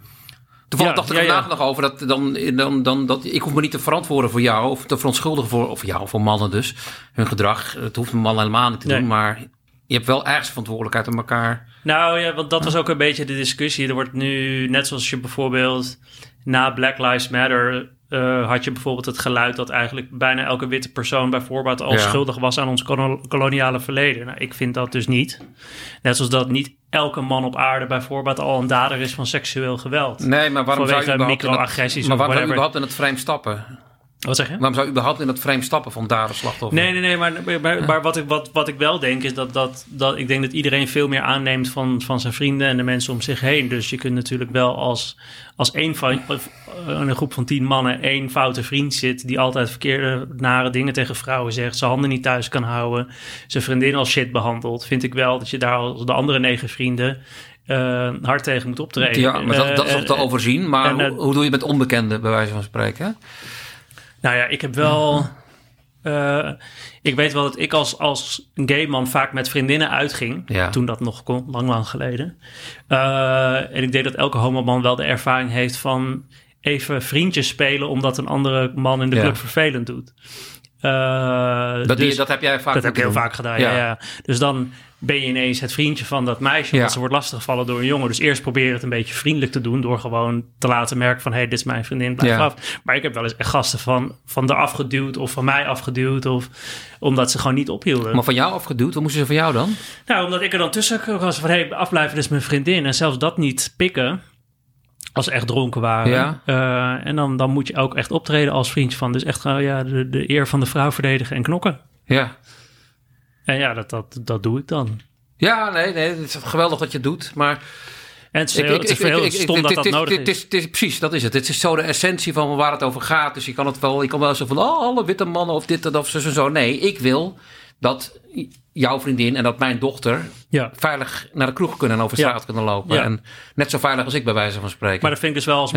Toevallig Ja, dacht ik ja, er ja. vandaag nog over dat, dan, dan, dan, dat ik hoef me niet te verantwoorden voor jou of te verontschuldigen voor, of jou, voor mannen dus, hun gedrag. Het hoeft een man helemaal niet te Nee. doen, maar je hebt wel ergens verantwoordelijkheid aan elkaar. Nou ja, want dat was ook een beetje de discussie. Er wordt nu, net zoals je bijvoorbeeld na Black Lives Matter... eh, had je bijvoorbeeld het geluid dat eigenlijk bijna elke witte persoon bij voorbaat al Ja. schuldig was aan ons kolo- koloniale verleden. Nou, ik vind dat dus niet. Net zoals dat niet elke man op aarde bij voorbaat al een dader is van seksueel geweld. Nee, maar waarom zou je Vanwege überhaupt in microagressies maar waarom überhaupt in het frame stappen? Wat zeg je? Waarom zou je überhaupt in het frame stappen van dader slachtoffer? Nee, nee, nee, maar, maar, maar wat, ik, wat, wat ik wel denk is dat, dat, dat ik denk dat iedereen veel meer aanneemt van, van zijn vrienden en de mensen om zich heen. Dus je kunt natuurlijk wel als, als één van, eh, een groep van tien mannen één foute vriend zit die altijd verkeerde, nare dingen tegen vrouwen zegt, zijn handen niet thuis kan houden, zijn vriendin als shit behandelt, vind ik wel dat je daar als de andere negen vrienden eh, hard tegen moet optreden. Ja, maar dat, dat is nog te eh, overzien. Maar en, hoe, hoe doe je met onbekenden, bij wijze van spreken? Nou ja, ik heb wel. eh, ik weet wel dat ik als, als gay man vaak met vriendinnen uitging. Ja. Toen dat nog kon, lang, lang geleden. Eh, en ik denk dat elke homoman wel de ervaring heeft van even vriendjes spelen. omdat een andere man in de Ja. club vervelend doet. Eh, Dat, die- dus- dat heb jij vaak dat heb ik heel vaak gedaan. Ja. ja. Dus dan ben je ineens het vriendje van dat meisje... Ja. omdat ze wordt lastiggevallen door een jongen. Dus eerst probeer het een beetje vriendelijk te doen... door gewoon te laten merken van... hé, hey, dit is mijn vriendin, blijf Ja. af. Maar ik heb wel eens echt gasten van, van eraf geduwd... of van mij afgeduwd, of omdat ze gewoon niet ophielden. Maar van jou afgeduwd, wat moesten ze van jou dan? Nou, omdat ik er dan tussen was van... hé, hey, afblijven, is mijn vriendin. En zelfs dat niet pikken... Als ze echt dronken waren. Ja. Eh, en dan, dan moet je ook echt optreden als vriendje van. Dus echt ja, de, de eer van de vrouw verdedigen en knokken. Ja. En ja, dat, dat, dat doe ik dan. Ja, nee, nee, het is geweldig dat je het doet. Maar En het is heel, het is heel stom dat dat nodig dit- is. Precies, dat is het. Het is zo de essentie van waar het over gaat. Dus je kan het wel, je kan wel zo van, oh, alle witte mannen of dit en dat of zo en zo. Nee, ik wil dat jouw vriendin en dat mijn dochter Ja. veilig naar de kroeg kunnen en over Ja. straat kunnen lopen. Ja. En net zo veilig als ik bij wijze van spreken. Maar dat vind ik dus wel als...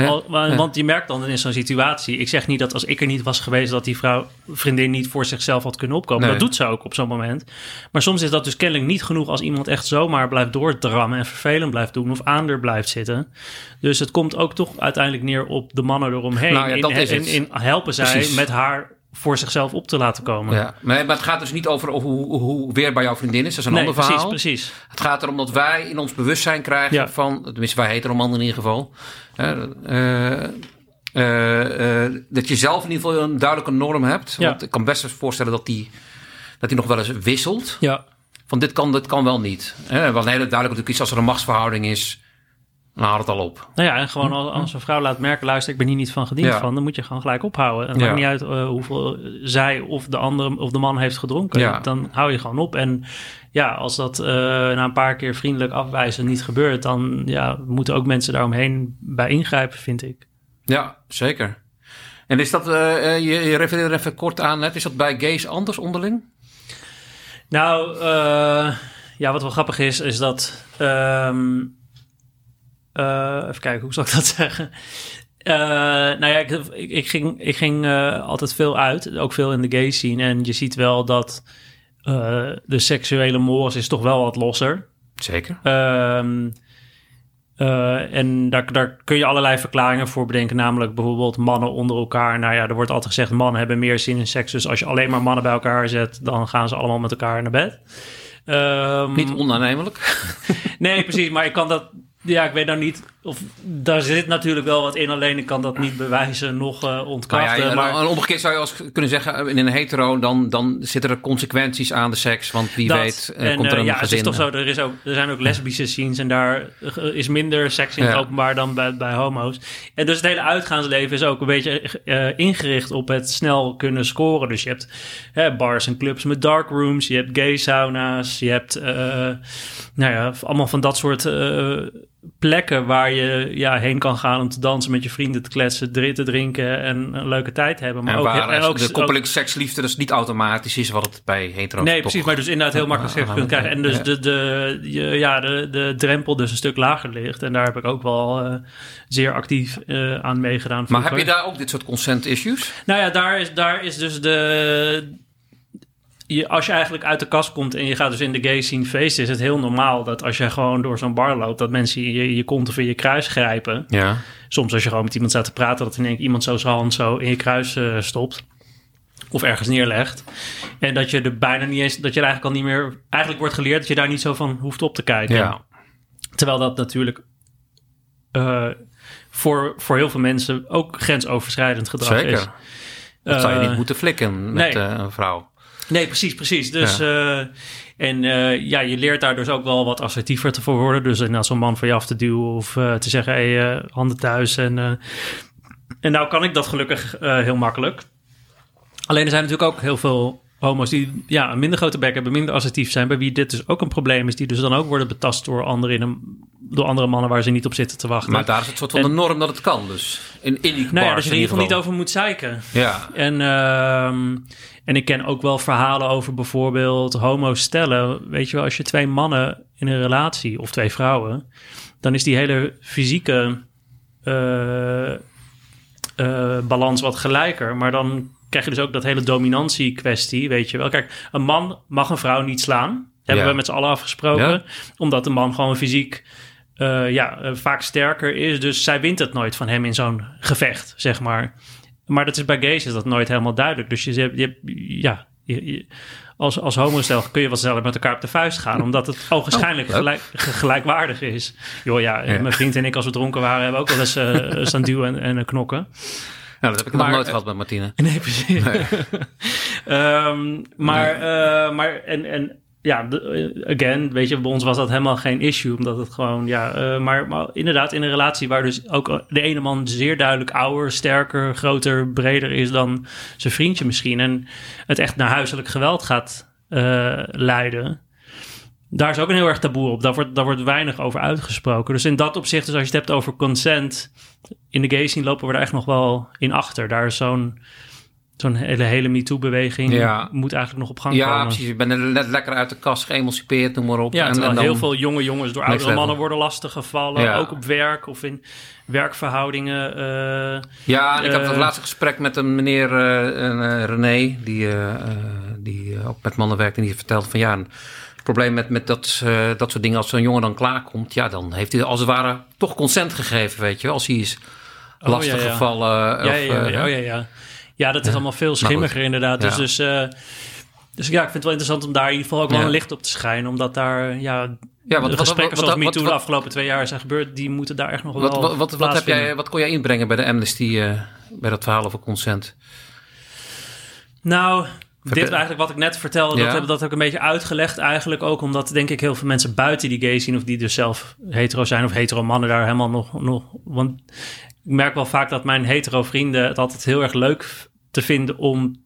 Want je merkt dan in zo'n situatie... Ik zeg niet dat als ik er niet was geweest... dat die vrouw, vriendin niet voor zichzelf had kunnen opkomen. Nee. Dat doet ze ook op zo'n moment. Maar soms is dat dus kennelijk niet genoeg... als iemand echt zomaar blijft doordrammen... en vervelend blijft doen of aan er blijft zitten. Dus het komt ook toch uiteindelijk neer op de mannen eromheen. Nou ja, dat in, is in, in helpen zij Precies. met haar voor zichzelf op te laten komen. ja. maar, het gaat dus niet over hoe, hoe, weerbaar jouw vriendin is. Dat is een nee, ander precies, verhaal. precies. Het gaat erom dat wij in ons bewustzijn krijgen Ja. van, tenminste wij heteromannen in ieder geval, eh, eh, eh, dat je zelf in ieder geval een duidelijke norm hebt. Ja. Want ik kan best eens voorstellen dat die, dat die nog wel eens wisselt. Ja, Van dit kan, dit kan wel niet. Want heel duidelijk natuurlijk is als er een machtsverhouding is, haalt het al op. Nou ja, en gewoon als, als een vrouw laat merken, luister, ik ben hier niet van gediend Ja. van, dan moet je gewoon gelijk ophouden. En het Ja. maakt niet uit eh, hoeveel zij of de andere of de man heeft gedronken. Ja. Dan hou je gewoon op. En ja, als dat eh, na een paar keer vriendelijk afwijzen niet gebeurt, dan ja, moeten ook mensen daaromheen bij ingrijpen, vind ik. Ja, zeker. En is dat, eh, je, je refereert er even kort aan, net, is dat bij gays anders onderling? Nou, ja, wat wel grappig is, is dat. ehm, eh, even kijken, hoe zal ik dat zeggen? Eh, nou ja, ik, ik, ik ging, ik ging eh, altijd veel uit, ook veel in de gay scene. En je ziet wel dat eh, de seksuele mores is toch wel wat losser. Zeker. Ehm, eh, en daar, daar kun je allerlei verklaringen voor bedenken. Namelijk bijvoorbeeld mannen onder elkaar. Nou ja, er wordt altijd gezegd... mannen hebben meer zin in seks. Dus als je alleen maar mannen bij elkaar zet... dan gaan ze allemaal met elkaar naar bed. Ehm, Niet onaannemelijk. Nee, precies. Maar ik kan dat... Ja, ik weet nou niet of daar zit natuurlijk wel wat in, alleen ik kan dat niet bewijzen, nog uh, Nou ontkrachten. ja, maar en omgekeerd zou je als kunnen zeggen, in een hetero, dan, dan zitten er consequenties aan de seks. Want wie dat- weet, eh, en, komt er eh, een ja, gezin. het is toch zo, er, is ook, er zijn ook lesbische scenes en daar eh, is minder seks in het Ja. openbaar dan bij, bij homo's. En dus het hele uitgaansleven is ook een beetje eh, ingericht op het snel kunnen scoren. Dus je hebt hè, bars en clubs met dark rooms, je hebt gay sauna's, je hebt eh, nou ja, allemaal van dat soort eh, plekken waar je ja, heen kan gaan om te dansen met je vrienden, te kletsen, te drinken en een leuke tijd hebben. Maar en ook, waar en ook, de koppeling seksliefde dus niet automatisch is wat het bij hetero Nee, precies, maar dus inderdaad heel makkelijk seks kunt krijgen. En dus ja. de, de, ja, de, de drempel dus een stuk lager ligt. En daar heb ik ook wel eh, zeer actief eh, aan meegedaan. Maar vroeger. heb je daar ook dit soort consent issues? Nou ja, daar is, daar is dus de... Je, als je eigenlijk uit de kast komt en je gaat dus in de gay scene feesten... is het heel normaal dat als je gewoon door zo'n bar loopt... dat mensen je, je kont of in je kruis grijpen. Ja. Soms als je gewoon met iemand staat te praten... dat in één iemand zo zijn hand zo in je kruis eh, stopt. Of ergens neerlegt. En dat je er bijna niet eens... dat je er eigenlijk al niet meer... eigenlijk wordt geleerd dat je daar niet zo van hoeft op te kijken. Ja. Terwijl dat natuurlijk... eh, voor, voor heel veel mensen ook grensoverschrijdend gedrag Zeker. is. Dat zou je Eh, niet moeten flikken met nee. eh, een vrouw. Nee, precies, precies. Dus, eh, en eh, ja, je leert daar dus ook wel wat assertiever te voor worden. Dus inderdaad zo'n man voor je af te duwen of eh, te zeggen, hey, eh, handen thuis. En, eh, en nou kan ik dat gelukkig eh, heel makkelijk. Alleen er zijn natuurlijk ook heel veel homo's die ja, een minder grote bek hebben, minder assertief zijn, bij wie dit dus ook een probleem is, die dus dan ook worden betast door anderen in een, door andere mannen waar ze niet op zitten te wachten. Maar daar is het soort van En- de norm dat het kan dus. In, in die nou ja, dat je er in ieder geval niet over moet zeiken. Ja. En, ehm, en ik ken ook wel verhalen over bijvoorbeeld homo stellen. Weet je wel, als je twee mannen in een relatie of twee vrouwen, dan is die hele fysieke eh, eh, balans wat gelijker. Maar dan krijg je dus ook dat hele dominantie kwestie, weet je wel. Kijk, een man mag een vrouw niet slaan. Hebben Ja. we met z'n allen afgesproken. Ja. Omdat de man gewoon fysiek eh, ja, eh, vaak sterker is. Dus zij wint het nooit van hem in zo'n gevecht, zeg maar. Maar dat is bij gays is dat nooit helemaal duidelijk. Dus je, je, ja, je- als, als homostel kun je wat sneller met elkaar op de vuist gaan. Omdat het ogenschijnlijk Oh, gelijk, ge- gelijkwaardig is. Joh, ja, Ja. mijn vriend en ik als we dronken waren... hebben ook wel eens eh, staan duwen en, en knokken. Nou, dat heb ik Maar, nog nooit eh, gehad met Martine. Nee, precies. Ehm, maar, eh, maar en, en ja, again, weet je, bij ons was dat helemaal geen issue, omdat het gewoon, ja, eh, maar, maar inderdaad in een relatie waar dus ook de ene man zeer duidelijk ouder, sterker, groter, breder is dan zijn vriendje misschien en het echt naar huiselijk geweld gaat leiden. Daar is ook een heel erg taboe op. Daar wordt, daar wordt weinig over uitgesproken. Dus in dat opzicht, dus als je het hebt over consent... in de gay scene lopen we er echt nog wel in achter. Daar is zo'n zo'n hele, hele MeToo-beweging... Ja. moet eigenlijk nog op gang Ja, komen. precies. Je bent er net lekker uit de kast geëmancipeerd, noem maar op. Ja, En- terwijl en dan- heel veel jonge jongens door oudere mannen worden lastiggevallen. Ja. Ook op werk of in werkverhoudingen. eh, Ja, ik Eh, het laatste gesprek met een meneer eh, eh, René, die, eh, eh, die eh, ook met mannen werkt. En die vertelde van ja, probleem met, met dat, eh, dat soort dingen. Als zo'n jongen dan klaarkomt, ja, dan heeft hij als het ware toch consent gegeven, weet je wel. Als hij is Oh, ja, lastig ja. gevallen. ja, of, ja, ja, eh, oh, ja, ja. ja, dat is allemaal veel schimmiger inderdaad. Dus, Ja. dus, eh, dus ja, ik vind het wel interessant om daar in ieder geval ook wel een licht op te schijnen. Omdat daar, ja, Ja, wat- de wat- gesprekken wat- zoals wat- MeToo wat- de afgelopen twee jaar zijn gebeurd... die moeten daar echt nog wel Wat, wat, wat, heb jij, wat kon jij inbrengen bij de Amnesty, eh, bij dat verhaal over consent? Nou, dit eigenlijk wat ik net vertelde, Ja. dat heb dat heb ik een beetje uitgelegd eigenlijk ook. Omdat denk ik heel veel mensen buiten die gay zien... of die dus zelf hetero zijn of hetero mannen daar helemaal nog... nog want ik merk wel vaak dat mijn hetero vrienden het altijd heel erg leuk te vinden om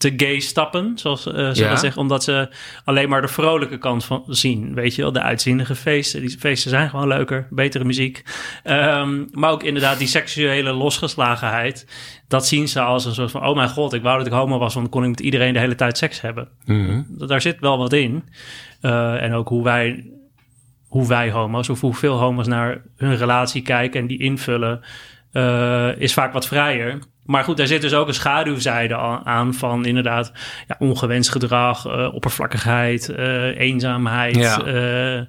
te gay stappen, zoals eh, ze Ja. dat zeggen. Omdat ze alleen maar de vrolijke kant van zien. Weet je wel, de uitzinnige feesten. Die feesten zijn gewoon leuker, betere muziek. Ehm, maar ook inderdaad die seksuele losgeslagenheid. Dat zien ze als een soort van... oh mijn god, ik wou dat ik homo was... want dan kon ik met iedereen de hele tijd seks hebben. Daar zit wel wat in. Eh, en ook hoe wij, hoe wij homo's... of hoeveel homo's naar hun relatie kijken... en die invullen... eh, is vaak wat vrijer. Maar goed, daar zit dus ook een schaduwzijde aan van inderdaad ja, ongewenst gedrag, eh, oppervlakkigheid, eh, eenzaamheid. Ja. eh,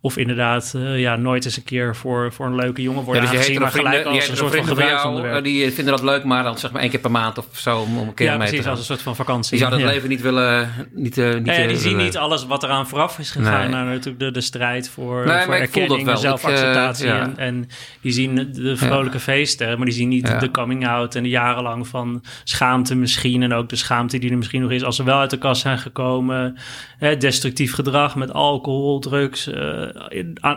of inderdaad ja, nooit eens een keer voor, voor een leuke jongen Ja, worden dus aangezien, hetero maar vrienden, gelijk als een soort van gebruiksonderwerp. die vinden dat leuk, maar dan zeg maar één keer per maand of zo om, om een keer ja, mee precies, te gaan. als een soort van vakantie. Die zouden het Ja. leven niet willen... Niet, niet, Ja, ja, die zien niet alles wat eraan vooraf is gegaan. Nee. naar natuurlijk de, de strijd voor, Nee, voor erkenning zelfacceptatie. Ik, ja. en, en die zien de vrolijke feesten, maar die zien niet Ja. de coming out en de jarenlang van schaamte misschien. En ook de schaamte die er misschien nog is als ze wel uit de kast zijn gekomen. Hè, destructief gedrag met alcohol, drugs,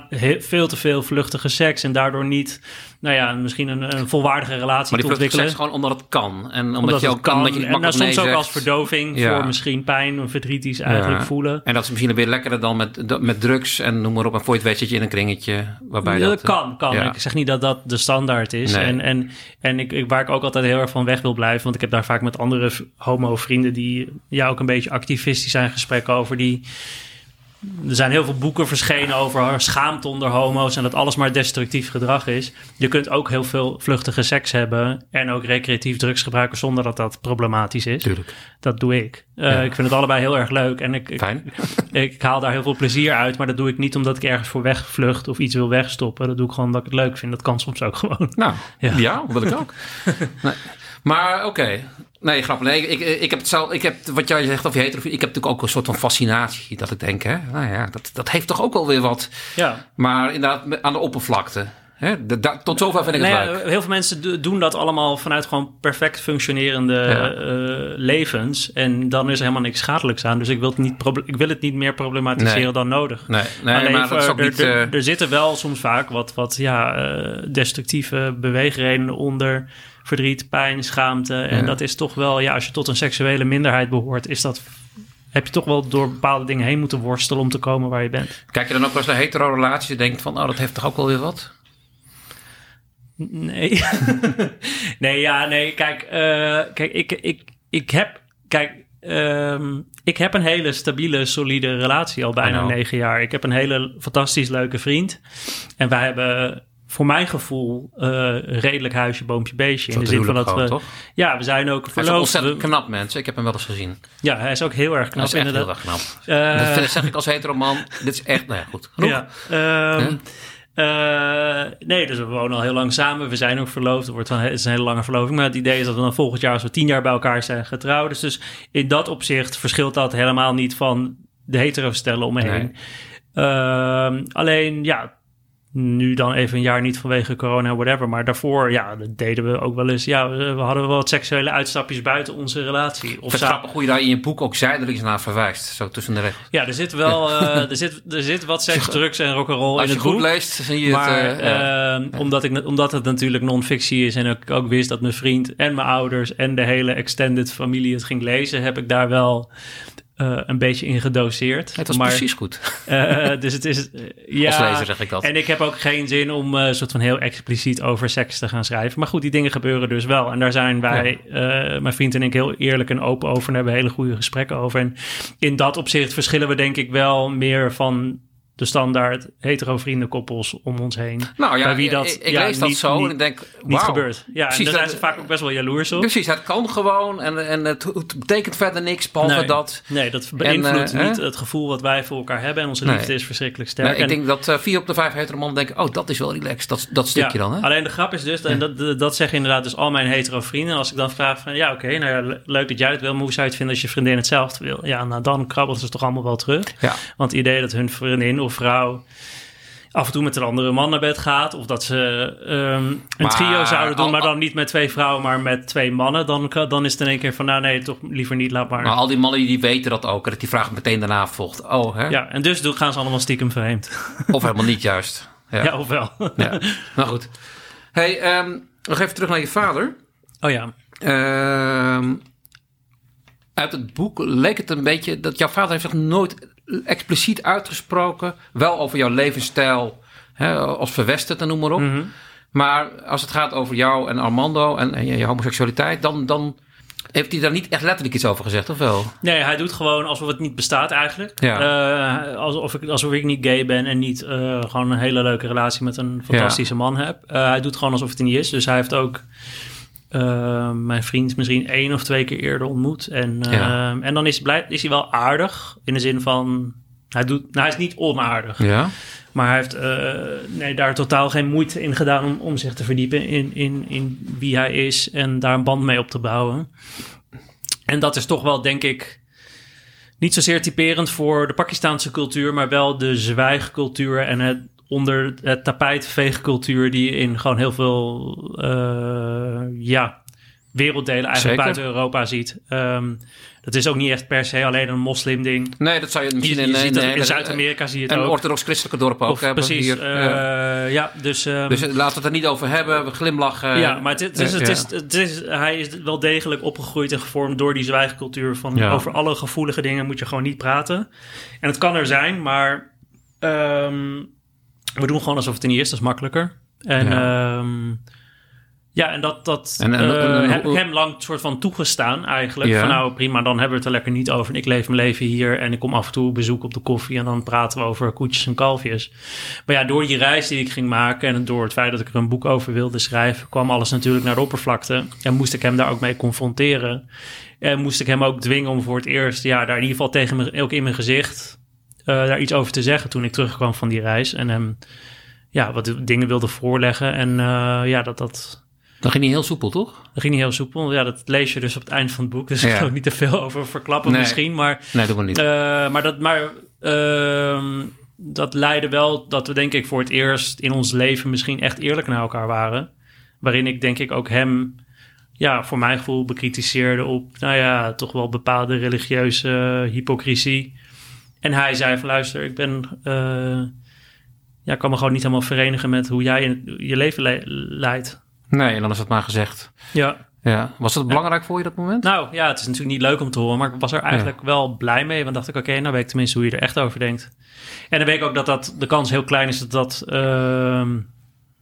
he- veel te veel vluchtige seks en daardoor niet, nou ja, misschien een, een volwaardige relatie Maar te ontwikkelen. seks gewoon omdat het kan. En omdat, Omdat je ook kan, dat je en dan makkelijk soms ook zegt. als verdoving Ja. voor misschien pijn of verdriet die ze eigenlijk Ja. voelen. En dat is misschien weer lekkerder dan met, met drugs en noem maar op. En voor je het weet zit je in een kringetje waarbij Ja, dat... dat kan, kan. Ik zeg niet dat dat de standaard is. Nee. En, en, en ik, ik, waar ik ook altijd heel erg van weg wil blijven... want ik heb daar vaak met andere homo-vrienden... die ja, ook een beetje activistisch zijn gesprekken over... die er zijn heel veel boeken verschenen over schaamte onder homo's... en dat alles maar destructief gedrag is. Je kunt ook heel veel vluchtige seks hebben... en ook recreatief drugs gebruiken zonder dat dat problematisch is. Tuurlijk. Dat doe ik. Uh, Ja. Ik vind het allebei heel erg leuk. En ik, ik, Fijn. ik haal daar heel veel plezier uit. Maar dat doe ik niet omdat ik ergens voor wegvlucht of iets wil wegstoppen. Dat doe ik gewoon omdat ik het leuk vind. Dat kan soms ook gewoon. Nou, ja, Ja. dat wil ik ook. nee. Maar oké. Nee, grappig. Nee, ik, ik, ik heb het zelf, ik heb wat jij zegt over heterofilie. Ik heb natuurlijk ook een soort van fascinatie. Dat ik denk, hè, nou ja, dat, dat heeft toch ook wel weer wat. Ja. Maar inderdaad, aan de oppervlakte. Hè, de- da- tot zover vind ik het Nou leuk. heel veel mensen do- doen dat allemaal vanuit gewoon perfect functionerende Ja. eh, levens. En dan is er helemaal niks schadelijks aan. Dus ik wil het niet, ik wil het niet meer problematiseren Nee. dan nodig. Nee, nee Alleen maar dat is ook er, niet... er, eh, er zitten wel soms vaak wat, wat ja, eh, destructieve beweegredenen onder. Verdriet, pijn, schaamte. En Ja. dat is toch wel, ja, als je tot een seksuele minderheid behoort, is dat, heb je toch wel door bepaalde dingen heen moeten worstelen om te komen waar je bent. Kijk je dan ook wel eens naar hetero-relaties en denkt van... oh, dat heeft toch ook wel weer wat? Nee. nee, ja, nee. Kijk, eh, kijk ik, ik, ik heb. Kijk, ehm, ik heb een hele stabiele, solide relatie al bijna know. negen jaar. Ik heb een hele fantastisch leuke vriend. En wij hebben. Voor mijn gevoel uh, redelijk huisje, boompje, beestje. In de zin van dat gewoon, we. toch? Ja, we zijn ook Hij is verloofd. ontzettend knap, mensen. Ik heb hem wel eens gezien. ja, hij is ook heel erg knap. Dat is echt heel inderdaad. erg knap. Eh, dat zeg ik als hetero man. Dit is echt, nou ja, goed. Genoeg. Ja. ehm, eh, nee, dus we wonen al heel lang samen. We zijn ook verloofd. Het, wordt wel, het is een hele lange verloving. Maar het idee is dat we dan volgend jaar, als we tien jaar bij elkaar zijn, getrouwd. Dus, dus in dat opzicht verschilt dat helemaal niet van de hetero stellen om me Nee. heen. Ehm, alleen, ja, nu dan even een jaar niet vanwege corona, whatever. Maar daarvoor, ja, dat deden we ook wel eens. Ja, we, we hadden wel wat seksuele uitstapjes buiten onze relatie. Of het grappig hoe je daar in je boek ook zijdelings naar verwijst. Zo tussen de regels. ja, er zit wel eh, er zit, er zit wat seks, drugs en rock'n'roll in Als je het goed boek. leest, zie je maar het... eh, ja. ehm, omdat, ik, omdat het natuurlijk non-fictie is en ik ook wist dat mijn vriend en mijn ouders en de hele extended familie het ging lezen, heb ik daar wel eh, een beetje in gedoseerd. het was maar, precies goed. eh, dus het is... eh, ja, Als lezer zeg ik dat. en ik heb ook geen zin om eh, soort van heel expliciet over seks te gaan schrijven. Maar goed, die dingen gebeuren dus wel. En daar zijn wij, eh, mijn vriend en ik, heel eerlijk en open over. En hebben hele goede gesprekken over. En in dat opzicht verschillen we denk ik wel meer van de standaard hetero vriendenkoppels om ons heen. Nou ja, bij wie dat, ik, ik ja, lees dat niet- zo niet- en ik denk, Niet gebeurt. Ja, Precies, en daar zijn ze vaak ook best wel jaloers op. Precies, het kan gewoon en, en het, het betekent verder niks, behalve Nee. dat... Nee, dat beïnvloedt eh, niet hè? het gevoel wat wij voor elkaar hebben. En onze Nee. liefde is verschrikkelijk sterk. Ik En- denk dat eh, vier op de vijf hetero mannen denken, oh, dat is wel relaxed, dat, dat stukje dan, hè? Alleen de grap is dus, en dat, dat, zeggen inderdaad dus al mijn hetero vrienden. Als ik dan vraag van, ja oké, nou ja, le- leuk dat jij het wil, maar hoe zou je het vinden als je vriendin hetzelfde wil? Ja, nou dan krabbelt ze toch allemaal wel terug. Ja. Want het idee dat hun vriendin of vrouw af en toe met een andere man naar bed gaat. Of dat ze ehm, een Maar trio zouden doen, al- maar dan niet met twee vrouwen, maar met twee mannen. Dan, dan is het in één keer van, nou nee, toch liever niet, laat maar. Maar al die mannen die weten dat ook, dat die vraag meteen daarna volgt. Oh, hè? ja, en dus doen- gaan ze allemaal stiekem vreemd. Of helemaal niet juist. Ja. Ja, of wel. Ja. Nou goed. Hey, ehm, nog even terug naar je vader. Oh ja. Ehm, uit het boek leek het een beetje dat jouw vader heeft zich nooit expliciet uitgesproken. Wel over jouw levensstijl hè, als verwesterd en noem maar op. Mhm. Maar als het gaat over jou en Armando en, en je, je homoseksualiteit, dan, dan heeft hij daar niet echt letterlijk iets over gezegd, of wel? Nee, hij doet gewoon alsof het niet bestaat eigenlijk. Ja. Eh, alsof, ik, alsof ik niet gay ben en niet eh, gewoon een hele leuke relatie met een fantastische man heb. Eh, hij doet gewoon alsof het niet is. Dus hij heeft ook eh, mijn vriend misschien één of twee keer eerder ontmoet. En, eh, Ja. en dan is, blij, is hij wel aardig. In de zin van, hij, doet, nou, hij is niet onaardig. Ja? Maar hij heeft eh, nee, daar totaal geen moeite in gedaan om, om zich te verdiepen in, in, in wie hij is en daar een band mee op te bouwen. En dat is toch wel, denk ik, niet zozeer typerend voor de Pakistaanse cultuur, maar wel de zwijgcultuur en het onder het tapijt veegcultuur die je in gewoon heel veel eh, ja, werelddelen eigenlijk Zeker. buiten Europa ziet. Ehm, dat is ook niet echt per se alleen een moslim-ding. Nee, dat zou je misschien je in, ziet in, in Zuid-Amerika zie je het en ook. orthodox-christelijke dorpen ook hebben. precies. Hier, eh, ja. ja. dus, ehm, Dus laten we het er niet over hebben. We glimlachen. ja, maar het, is- het is, eh, het is, het is, hij is wel degelijk opgegroeid en gevormd door die zwijgcultuur. Van Ja. over alle gevoelige dingen moet je gewoon niet praten. En het kan er zijn, maar ehm, we doen gewoon alsof het niet is. Dat is makkelijker. En Ja. ja, ja en dat, dat En- en- eh, en- heb ik hem lang soort van toegestaan eigenlijk. Ja. Van nou prima, dan hebben we het er lekker niet over. En ik leef mijn leven hier en ik kom af en toe bezoek op de koffie. En dan praten we over koetjes en kalfjes. Maar ja, door die reis die ik ging maken en door het feit dat ik er een boek over wilde schrijven, kwam alles natuurlijk naar de oppervlakte. En moest ik hem daar ook mee confronteren. En moest ik hem ook dwingen om voor het eerst, ja, daar in ieder geval tegen me, ook in mijn gezicht, daar iets over te zeggen toen ik terugkwam van die reis. En hem, ja, wat dingen wilde voorleggen. En eh, ja, dat, dat, Dat ging niet heel soepel, toch? dat ging niet heel soepel. Ja, dat lees je dus op het eind van het boek. Dus ik ga ook niet te veel over verklappen Nee. misschien. Maar Nee, we niet. eh, maar dat, maar, ehm, dat leidde wel dat we denk ik voor het eerst in ons leven misschien echt eerlijk naar elkaar waren. Waarin ik denk ik ook hem, ja, voor mijn gevoel bekritiseerde op, nou ja, toch wel bepaalde religieuze hypocrisie. En hij zei van luister, ik ben, eh, ja, ik kan me gewoon niet helemaal verenigen met hoe jij je, je leven le- leidt. Nee, dan is het maar gezegd. Ja, Ja. Was dat belangrijk voor je dat moment? nou ja, het is natuurlijk niet leuk om te horen, maar ik was er eigenlijk wel blij mee. Want dacht ik, oké, nou weet ik tenminste hoe je er echt over denkt. En dan weet ik ook dat, dat de kans heel klein is dat dat ehm,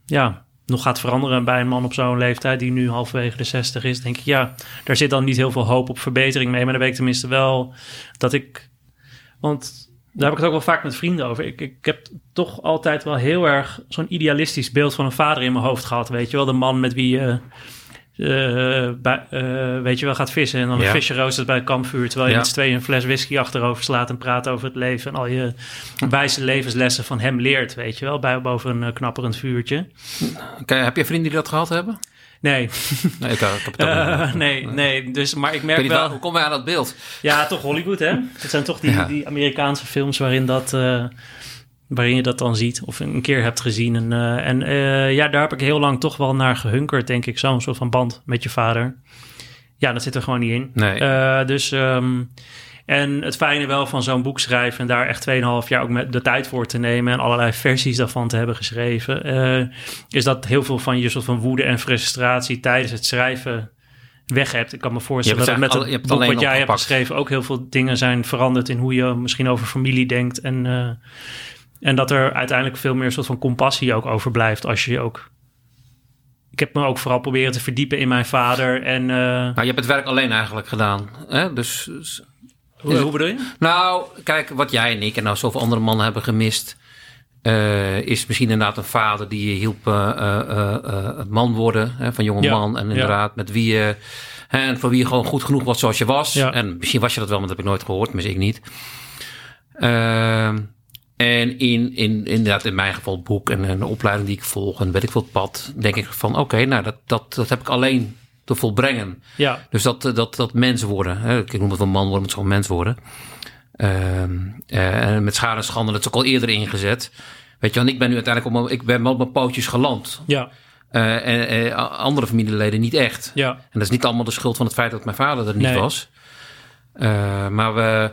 ja, nog gaat veranderen bij een man op zo'n leeftijd die nu halverwege de 60 is. Denk ik, ja, daar zit dan niet heel veel hoop op verbetering mee. Maar dan weet ik tenminste wel dat ik. Want daar heb ik het ook wel vaak met vrienden over. Ik, ik heb toch altijd wel heel erg zo'n idealistisch beeld van een vader in mijn hoofd gehad. Weet je wel, de man met wie je. eh, bij, eh, weet je wel, gaat vissen en dan een Ja. visje roostert bij het kampvuur... terwijl je Ja. met z'n tweeën een fles whisky achterover slaat... en praat over het leven en al je wijze levenslessen van hem leert, weet je wel... Bij, boven een eh, knapperend vuurtje. Oké, heb je vrienden die dat gehad hebben? Nee, Nee, ik, ik heb het ook Eh, niet. nee, nee. Dus, maar ik merk wel... hoe kom je aan dat beeld? Ja, toch Hollywood, hè? Het zijn toch die, Ja. die Amerikaanse films waarin, dat, eh, waarin je dat dan ziet of een keer hebt gezien. En, eh, en eh, ja, daar heb ik heel lang toch wel naar gehunkerd, denk ik. Zo'n soort van band met je vader. Ja, dat zit er gewoon niet in. Nee. Eh, dus, ehm, en het fijne wel van zo'n boek schrijven en daar echt 2,5 jaar ook met de tijd voor te nemen en allerlei versies daarvan te hebben geschreven, eh, is dat heel veel van je soort van woede en frustratie tijdens het schrijven weg hebt. Ik kan me voorstellen dat met het al- het boek wat jij hebt geschreven ook heel veel dingen zijn veranderd in hoe je misschien over familie denkt en, eh, en dat er uiteindelijk veel meer soort van compassie ook overblijft als je ook ik heb me ook vooral proberen te verdiepen in mijn vader. En eh, Nou, je hebt het werk alleen eigenlijk gedaan. Hè? Dus, dus- hoe, hoe bedoel je? nou, kijk, wat jij en ik en nou zoveel andere mannen hebben gemist... eh, is misschien inderdaad een vader die je hielp eh, eh, man worden. Hè, van jonge Ja, man. En ja. inderdaad met wie je... en voor wie je gewoon goed genoeg was zoals je was. Ja. En misschien was je dat wel, maar dat heb ik nooit gehoord. Misschien ik niet. Ehm, en in, in, inderdaad, in mijn geval het boek en een opleiding die ik volg en weet ik veel pad, denk ik van oké, nou dat, dat, dat heb ik alleen te volbrengen. Ja, Dus dat, eh, dat, dat mens worden. Hè? Ik noem het wel man worden, maar het gewoon mens worden. Ehm, eh, met schade en schande, dat is ook al eerder ingezet. Weet je, want ik ben nu uiteindelijk op mijn, ik ben op mijn pootjes geland. ja, Eh, en andere familieleden niet echt. ja. En dat is niet allemaal de schuld van het feit dat mijn vader er niet Nee. was. Maar we,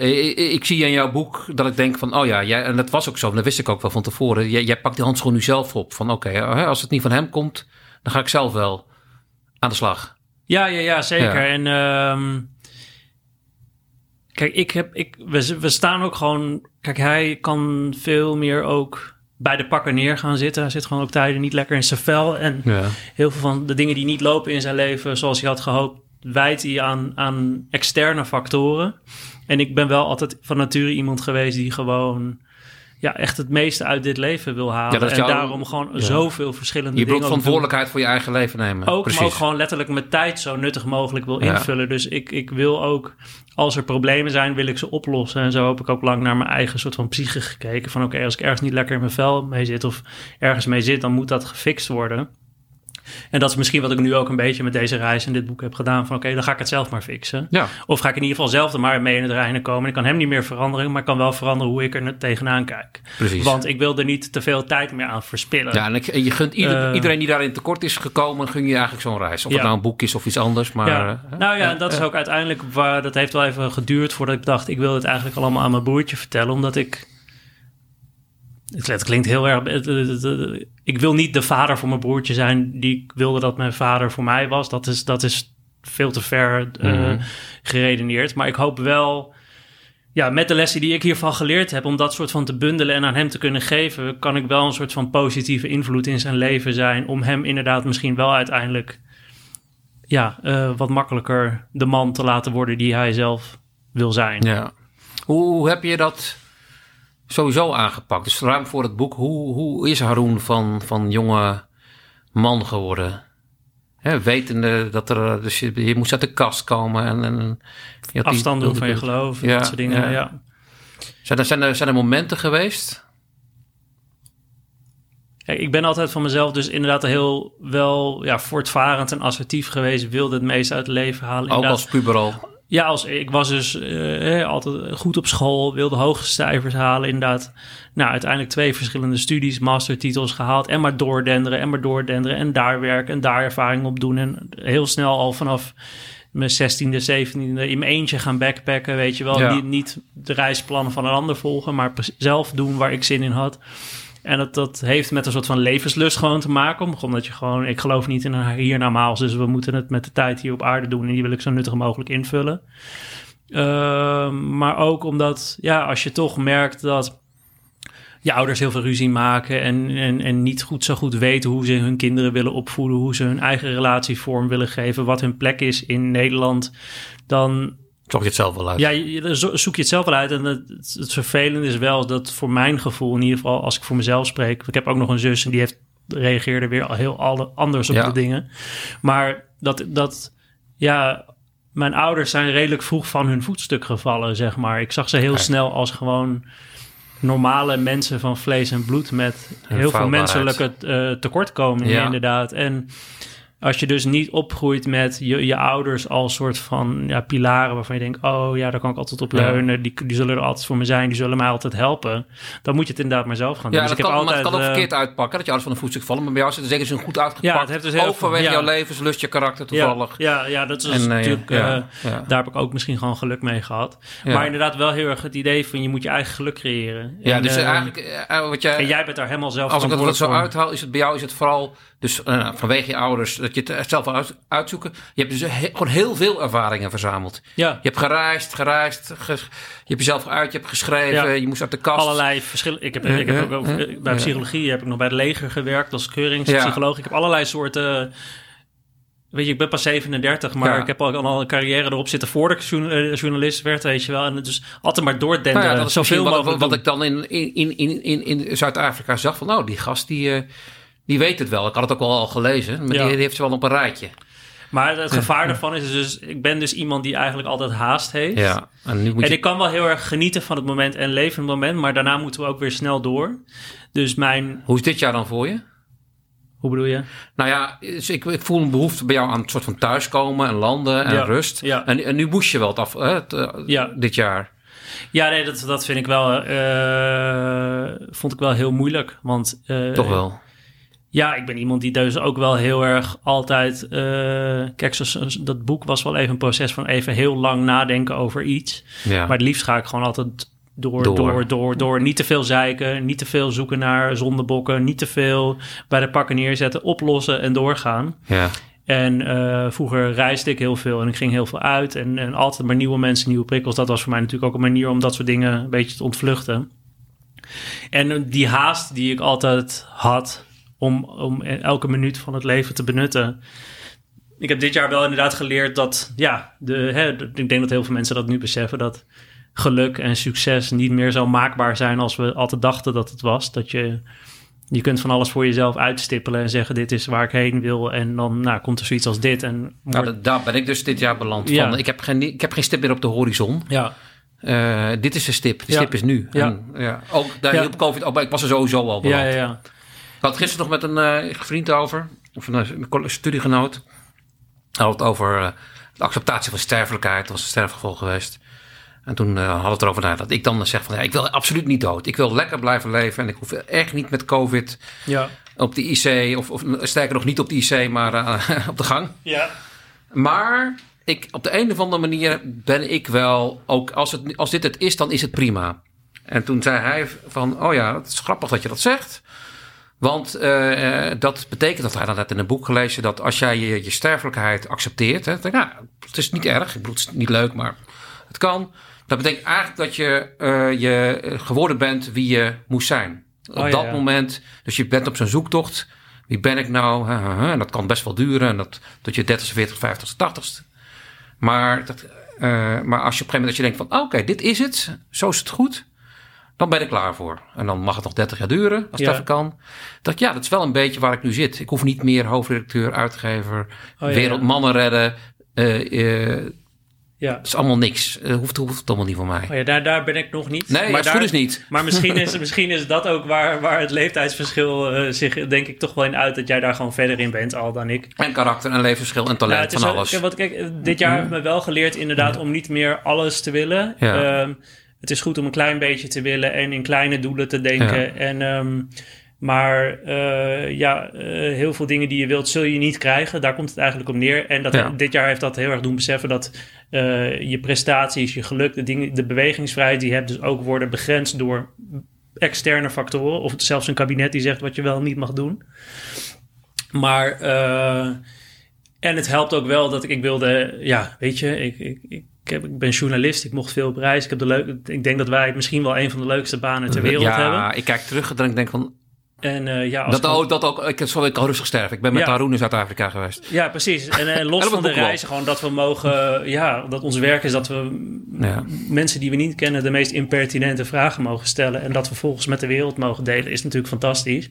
ik, ik zie in jouw boek dat ik denk van, oh ja, jij, en dat was ook zo, en dat wist ik ook wel van tevoren. Jij, jij pakt die handschoen nu zelf op. Van oké, als het niet van hem komt, dan ga ik zelf wel aan de slag. Ja, ja, ja, zeker. En ehm, kijk, ik heb, ik, we, we staan ook gewoon. Kijk, hij kan veel meer ook bij de pakken neer gaan zitten. Hij zit gewoon ook tijden niet lekker in zijn vel. En Ja. heel veel van de dingen die niet lopen in zijn leven zoals hij had gehoopt, wijt hij aan, aan externe factoren. En ik ben wel altijd van nature iemand geweest die gewoon ja, echt het meeste uit dit leven wil halen. Ja, en jouw- daarom gewoon ja. zoveel verschillende Je dingen doen. verantwoordelijkheid voor je eigen leven nemen. Ook, Precies. maar ook gewoon letterlijk mijn tijd zo nuttig mogelijk wil invullen. Dus ik, ik wil ook, als er problemen zijn, wil ik ze oplossen. En zo heb ik ook lang naar mijn eigen soort van psyche gekeken. Van oké, als ik ergens niet lekker in mijn vel mee zit of ergens mee zit, dan moet dat gefixt worden. En dat is misschien wat ik nu ook een beetje met deze reis en dit boek heb gedaan. Van oké, dan ga ik het zelf maar fixen. Ja, Of ga ik in ieder geval zelf er maar mee in het reinen komen. Ik kan hem niet meer veranderen, maar ik kan wel veranderen hoe ik er tegenaan kijk. precies. Want ik wil er niet te veel tijd meer aan verspillen. ja, en, ik, je gunt ieder- Eh. iedereen die daarin tekort is gekomen, gun je eigenlijk zo'n reis. Of Ja. het nou een boek is of iets anders. Maar, ja. eh, nou ja, eh, en dat is eh, ook uiteindelijk waar dat heeft wel even geduurd voordat ik dacht, ik wil het eigenlijk allemaal aan mijn broertje vertellen, omdat ik. Het, klinkt heel erg. het- het- het- het- ik wil niet de vader voor mijn broertje zijn die ik wilde dat mijn vader voor mij was. Dat is, dat is veel te ver eh, Mhm. geredeneerd. Maar ik hoop wel. Ja, met de lessen die ik hiervan geleerd heb, om dat soort van te bundelen en aan hem te kunnen geven, kan ik wel een soort van positieve invloed in zijn leven zijn. Om hem inderdaad misschien wel uiteindelijk ja, eh, wat makkelijker de man te laten worden die hij zelf wil zijn. Ja. Hoe, hoe heb je dat sowieso aangepakt? Dus ruim voor het boek, hoe, hoe is Haroon van, van jonge man geworden? Wetende dat er, dus je, je moest uit de kast komen en, en je had die- Afstand doen van je geloof, en Ja, dat soort dingen. ja. Ja. Zijn er, zijn, er, zijn er momenten geweest? Kijk, ik ben altijd van mezelf dus inderdaad heel wel ja, voortvarend en assertief geweest. Wilde het meeste uit het leven halen. Ook Inderdaad, als puber al? Ja, als, ik was dus eh, altijd goed op school, wilde hoge cijfers halen. Inderdaad, nou, uiteindelijk twee verschillende studies, mastertitels gehaald. En maar doordenderen en maar doordenderen. En daar werken en daar ervaring op doen. En heel snel al vanaf mijn 16e, 17e in mijn eentje gaan backpacken. Weet je wel, Ja. niet, niet de reisplannen van een ander volgen, maar zelf doen waar ik zin in had. En dat, dat heeft met een soort van levenslust gewoon te maken. Omdat je gewoon, ik geloof niet in een hiernamaals. Dus we moeten het met de tijd hier op aarde doen. En die wil ik zo nuttig mogelijk invullen. Ehm, maar ook omdat, ja, als je toch merkt dat je ouders heel veel ruzie maken. En, en, en niet goed zo goed weten hoe ze hun kinderen willen opvoeden. Hoe ze hun eigen relatie vorm willen geven. Wat hun plek is in Nederland. Dan Zocht je het zelf wel uit? ja, zoek je het zelf wel uit. En het, vervelende is wel dat voor mijn gevoel, in ieder geval als ik voor mezelf spreek. Ik heb ook nog een zus en die heeft, reageerde weer al heel alle- anders op Ja. de dingen. Maar dat, dat, ja, mijn ouders zijn redelijk vroeg van hun voetstuk gevallen, zeg maar. Ik zag ze heel Kijk. snel als gewoon normale mensen van vlees en bloed met heel veel menselijke eh, tekortkomingen, Ja. inderdaad. En als je dus niet opgroeit met je, je ouders als soort van ja, pilaren waarvan je denkt, oh ja, daar kan ik altijd op Ja. leunen, die, die zullen er altijd voor me zijn, die zullen mij altijd helpen. Dan moet je het inderdaad maar zelf gaan doen. Ja, dus dat ik kan, heb maar altijd. het kan ook eh, verkeerd uitpakken. Dat je ouders van de voetstuk vallen. Maar bij jou zit er zeker zo'n goed uitgepakt. Ja, het heeft dus heel ja. jouw levenslust, je karakter toevallig. ja, ja, dat is En, eh, natuurlijk. eh. Daar heb ik ook misschien gewoon geluk mee gehad. Maar inderdaad wel heel erg het idee van je moet je eigen geluk creëren. Ja, En, dus eigenlijk, wat jij, en jij bent daar helemaal zelf als ik het wat zo uithaal, is het bij jou is het vooral, dus eh, vanwege je ouders, dat je het zelf uit, uitzoeken. Je hebt dus he- gewoon heel veel ervaringen verzameld. Ja, Je hebt gereisd, gereisd, ge- je hebt jezelf uit, je hebt geschreven, Ja. je moest uit de kast. allerlei verschillen. Ik heb, ik heb ook bij psychologie heb ik nog bij het leger gewerkt als keuringspsycholoog. Ik heb allerlei soorten. Weet je, ik ben pas 37, maar Ja. ik heb al, al een carrière erop zitten voordat ik eh, journalist werd, weet je wel. En het dus altijd maar doordenderen. Nou ja, dat is zoveel wat, mogelijk wat ik dan in, in, in, in, in Zuid-Afrika zag. Van nou, die gast die, eh, die weet het wel. Ik had het ook wel al gelezen. Maar Ja. die, die heeft ze wel op een rijtje. Maar het gevaar daarvan is dus, ik ben dus iemand die eigenlijk altijd haast heeft. Ja, en nu moet En je... ik kan wel heel erg genieten van het moment en leven in het moment, maar daarna moeten we ook weer snel door. Dus mijn, Hoe is dit jaar dan voor je? hoe bedoel je? Nou ja, dus ik, ik voel een behoefte bij jou aan een soort van thuiskomen en landen en Ja, rust. ja. En, en nu moest je wel het af, hè, het, eh, Ja. dit jaar. Ja, nee, dat, dat vind ik wel, eh, vond ik wel heel moeilijk. Want eh, Toch wel. Ja, ik ben iemand die dus ook wel heel erg altijd. eh, kijk, zo, zo- dat boek was wel even een proces van even heel lang nadenken over iets. Ja. Maar het liefst ga ik gewoon altijd door, Door. door, door, door, Niet te veel zeiken, niet te veel zoeken naar zondebokken, niet te veel bij de pakken neerzetten, oplossen en doorgaan. ja. En eh, vroeger reisde ik heel veel en ik ging heel veel uit. En, en altijd maar nieuwe mensen, nieuwe prikkels. Dat was voor mij natuurlijk ook een manier om dat soort dingen een beetje te ontvluchten. En eh, die haast die ik altijd had om, om elke minuut van het leven te benutten. Ik heb dit jaar wel inderdaad geleerd dat, ja, de, hè, ik denk dat heel veel mensen dat nu beseffen. Dat geluk en succes niet meer zo maakbaar zijn als we altijd dachten dat het was. Dat je, je kunt van alles voor jezelf uitstippelen en zeggen: Dit is waar ik heen wil. En dan nou, komt er zoiets als dit. En Nou, da- daar ben ik dus dit jaar beland. Ja. Van, ik, heb geen, ik heb geen stip meer op de horizon. ja, Eh, dit is de stip. De Ja. stip is nu. Ja. En, ja. Ook daar Ja. hielp COVID. Ook, ik was er sowieso al beland. ja, ja, had gisteren nog met een eh, vriend over. Of een, coll- studiegenoot. Hij had het over eh, de acceptatie van sterfelijkheid. Dat was een sterfgeval geweest. En toen eh hadden we het erover na dat ik dan zeg van... Ja, ik wil absoluut niet dood. Ik wil lekker blijven leven. En ik hoef echt niet met COVID ja. op de IC... of, of sterker nog niet op de IC, maar eh, op de gang. ja. Maar ik, op de een of andere manier ben ik wel... ook als, het, als dit het is, dan is het prima. En toen zei hij van... oh ja, het is grappig dat je dat zegt... Want eh, eh, dat betekent, dat hij had net in een boek gelezen, dat als jij je, je sterfelijkheid accepteert, hè, dan nou, het is niet erg, ik bedoel, het is niet leuk, maar het kan. Dat betekent eigenlijk dat je, eh, je geworden bent wie je moest zijn. Op Oh, ja, dat ja. moment, dus je bent op zo'n zoektocht. Wie ben ik nou? Huh, huh, huh. En dat kan best wel duren, en dat tot je 30, 40, 50, 80ste. Maar, dat, maar als je op een gegeven moment dat je denkt van, oké, dit is het, zo is het goed. Dan ben ik klaar voor. En dan mag het nog 30 jaar duren, als het Ja. even kan. Dat ja, dat is wel een beetje waar ik nu zit. Ik hoef niet meer hoofdredacteur, uitgever, Oh, ja, wereldmannen redden. Eh, eh, ja. het is allemaal niks. Het hoeft, hoeft allemaal niet voor mij. Oh ja, daar, daar ben ik nog niet. Nee, het daar, goed is niet. Maar misschien is, misschien is dat ook waar, waar het leeftijdsverschil eh, zich denk ik toch wel in uit... dat jij daar gewoon verder in bent al dan ik. En karakter en levensverschil en talent het van alles. wat, kijk, eh, dit jaar heeft me wel geleerd inderdaad om niet meer alles te willen. Ja. Ehm, het is goed om een klein beetje te willen en in kleine doelen te denken. Ja. En, ehm, maar eh, ja, eh, heel veel dingen die je wilt, zul je niet krijgen. Daar komt het eigenlijk op neer. En dat, Ja. dit jaar heeft dat heel erg doen beseffen dat eh, je prestaties, je geluk, de, dingen, de bewegingsvrijheid die je hebt, dus ook worden begrensd door externe factoren. Of zelfs een kabinet die zegt wat je wel niet mag doen. Maar, en het helpt ook wel dat ik, ik wilde, ja, weet je, ik, ik, ik, heb, ik ben journalist, ik mocht veel op reis. Ik, heb de leuk, ik denk dat wij misschien wel een van de leukste banen ter wereld ja, hebben. ik kijk terug en denk van... En eh, ja, als Dat, ook, dat ook, ik zal ik al rustig sterven. Ik ben met Ja. Haroon in Zuid-Afrika geweest. Ja, precies. En, eh, los van de reizen, gewoon dat we mogen, ja, dat ons werk is dat we Ja. mensen die we niet kennen de meest impertinente vragen mogen stellen. En dat we volgens met de wereld mogen delen, is natuurlijk fantastisch.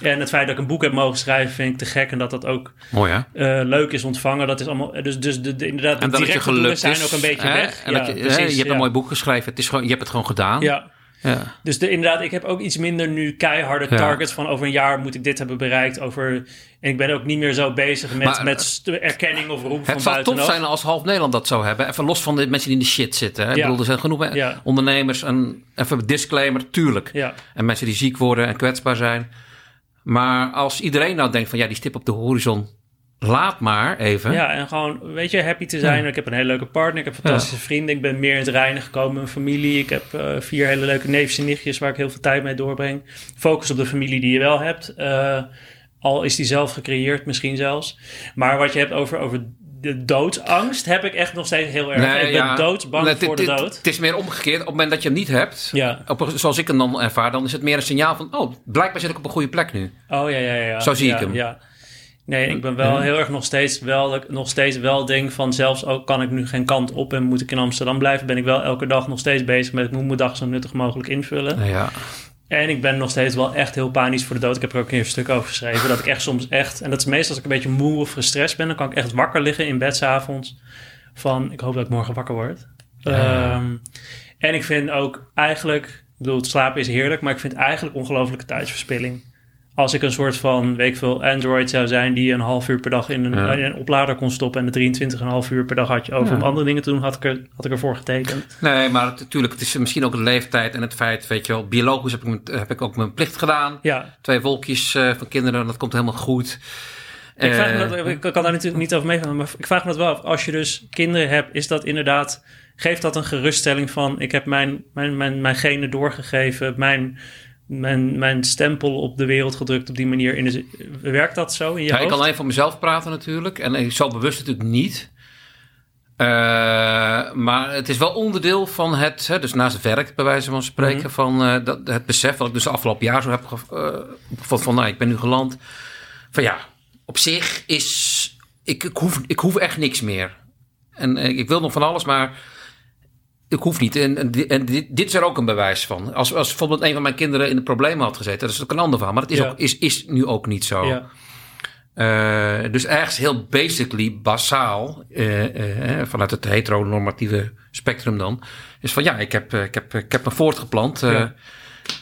En het feit dat ik een boek heb mogen schrijven, vind ik te gek. En dat dat ook Mooi hè? eh, leuk is ontvangen. Dat is allemaal, dus, dus de, de- inderdaad, En de directe zijn is. ook een beetje hè? weg. En ja, dat je, precies, je hebt een mooi boek geschreven. Het is gewoon, je hebt het gewoon gedaan. Ja, Ja. dus de, inderdaad, ik heb ook iets minder nu keiharde Ja. targets van over een jaar moet ik dit hebben bereikt. Over, en ik ben ook niet meer zo bezig met, Maar, met st- erkenning of roem van Het zou tof buitenaf. zijn als half Nederland dat zou hebben. Even los van de mensen die in de shit zitten. Hè? Ik Ja. bedoel, er zijn genoeg eh, ondernemers. En even disclaimer, tuurlijk. Ja, En mensen die ziek worden en kwetsbaar zijn. Maar als iedereen nou denkt van ja, die stip op de horizon, laat maar even. ja, en gewoon, weet je, happy te zijn. Ik heb een hele leuke partner, ik heb fantastische vrienden. Ik ben meer in het reinen gekomen met mijn familie. Ik heb eh, vier hele leuke neefjes en nichtjes waar ik heel veel tijd mee doorbreng. Focus op de familie die je wel hebt. Eh, al is die zelf gecreëerd misschien zelfs. Maar wat je hebt over, over de doodsangst heb ik echt nog steeds heel erg. Nee, ik ben ja. doodsbang Nee, voor de dood. Het is meer omgekeerd. Op het moment dat je hem niet hebt, Ja. op, zoals ik hem dan ervaar, dan is het meer een signaal van: oh, blijkbaar zit ik op een goede plek nu. Oh ja, ja, ja. Zo zie ja, ik hem. Ja. Nee, ik ben wel heel erg nog steeds wel, nog steeds wel denk van zelfs ook kan ik nu geen kant op en moet ik in Amsterdam blijven, ben ik wel elke dag nog steeds bezig met ik moet mijn dag zo nuttig mogelijk invullen. Nou ja. En ik ben nog steeds wel echt heel panisch voor de dood. Ik heb er ook een keer een stuk over geschreven. Dat ik echt soms echt, en dat is meestal als ik een beetje moe of gestrest ben, dan kan ik echt wakker liggen in bed 's avonds. Van ik hoop dat ik morgen wakker word. Ja. Ehm, en ik vind ook eigenlijk, ik bedoel, het slapen is heerlijk, maar ik vind eigenlijk ongelofelijke tijdsverspilling. Als ik een soort van, weet ik veel, Android zou zijn die een half uur per dag in een, Ja. in een oplader kon stoppen en de 23,5 uur per dag had je over Ja. om andere dingen te doen, had ik, er, had ik ervoor getekend. Nee, maar natuurlijk, het is misschien ook de leeftijd en het feit, weet je wel, biologisch heb ik, heb ik ook mijn plicht gedaan. Ja, Twee wolkjes eh, van kinderen, dat komt helemaal goed. Ik, vraag me Eh, dat, ik kan daar natuurlijk niet over meegaan, maar ik vraag me dat wel af. Als je dus kinderen hebt, is dat inderdaad... Geeft dat een geruststelling van... ik heb mijn, mijn, mijn, mijn genen doorgegeven... Mijn, mijn, mijn stempel op de wereld gedrukt op die manier. In de, werkt dat zo in je Ja, ik kan alleen voor mezelf praten natuurlijk. En ik zo bewust natuurlijk niet. Eh, maar het is wel onderdeel van het, hè, dus naast het werk bij wijze van spreken, Mhm. van eh, dat, het besef wat ik dus de afgelopen jaar zo heb ge- eh, van, van nou, ik ben nu geland. Van ja, op zich is, ik, ik, hoef, ik hoef echt niks meer. En ik wil nog van alles, maar ik hoef niet. En, en, di- en dit, dit is er ook een bewijs van. Als, als bijvoorbeeld een van mijn kinderen in de problemen had gezeten, dat is ook een ander verhaal. Maar dat is, Ja. ook, is, is nu ook niet zo. Ja. Eh, dus ergens heel basically, basaal, eh, eh, vanuit het heteronormatieve spectrum dan, is van ja, ik heb, ik heb, ik heb me voortgeplant. Ja.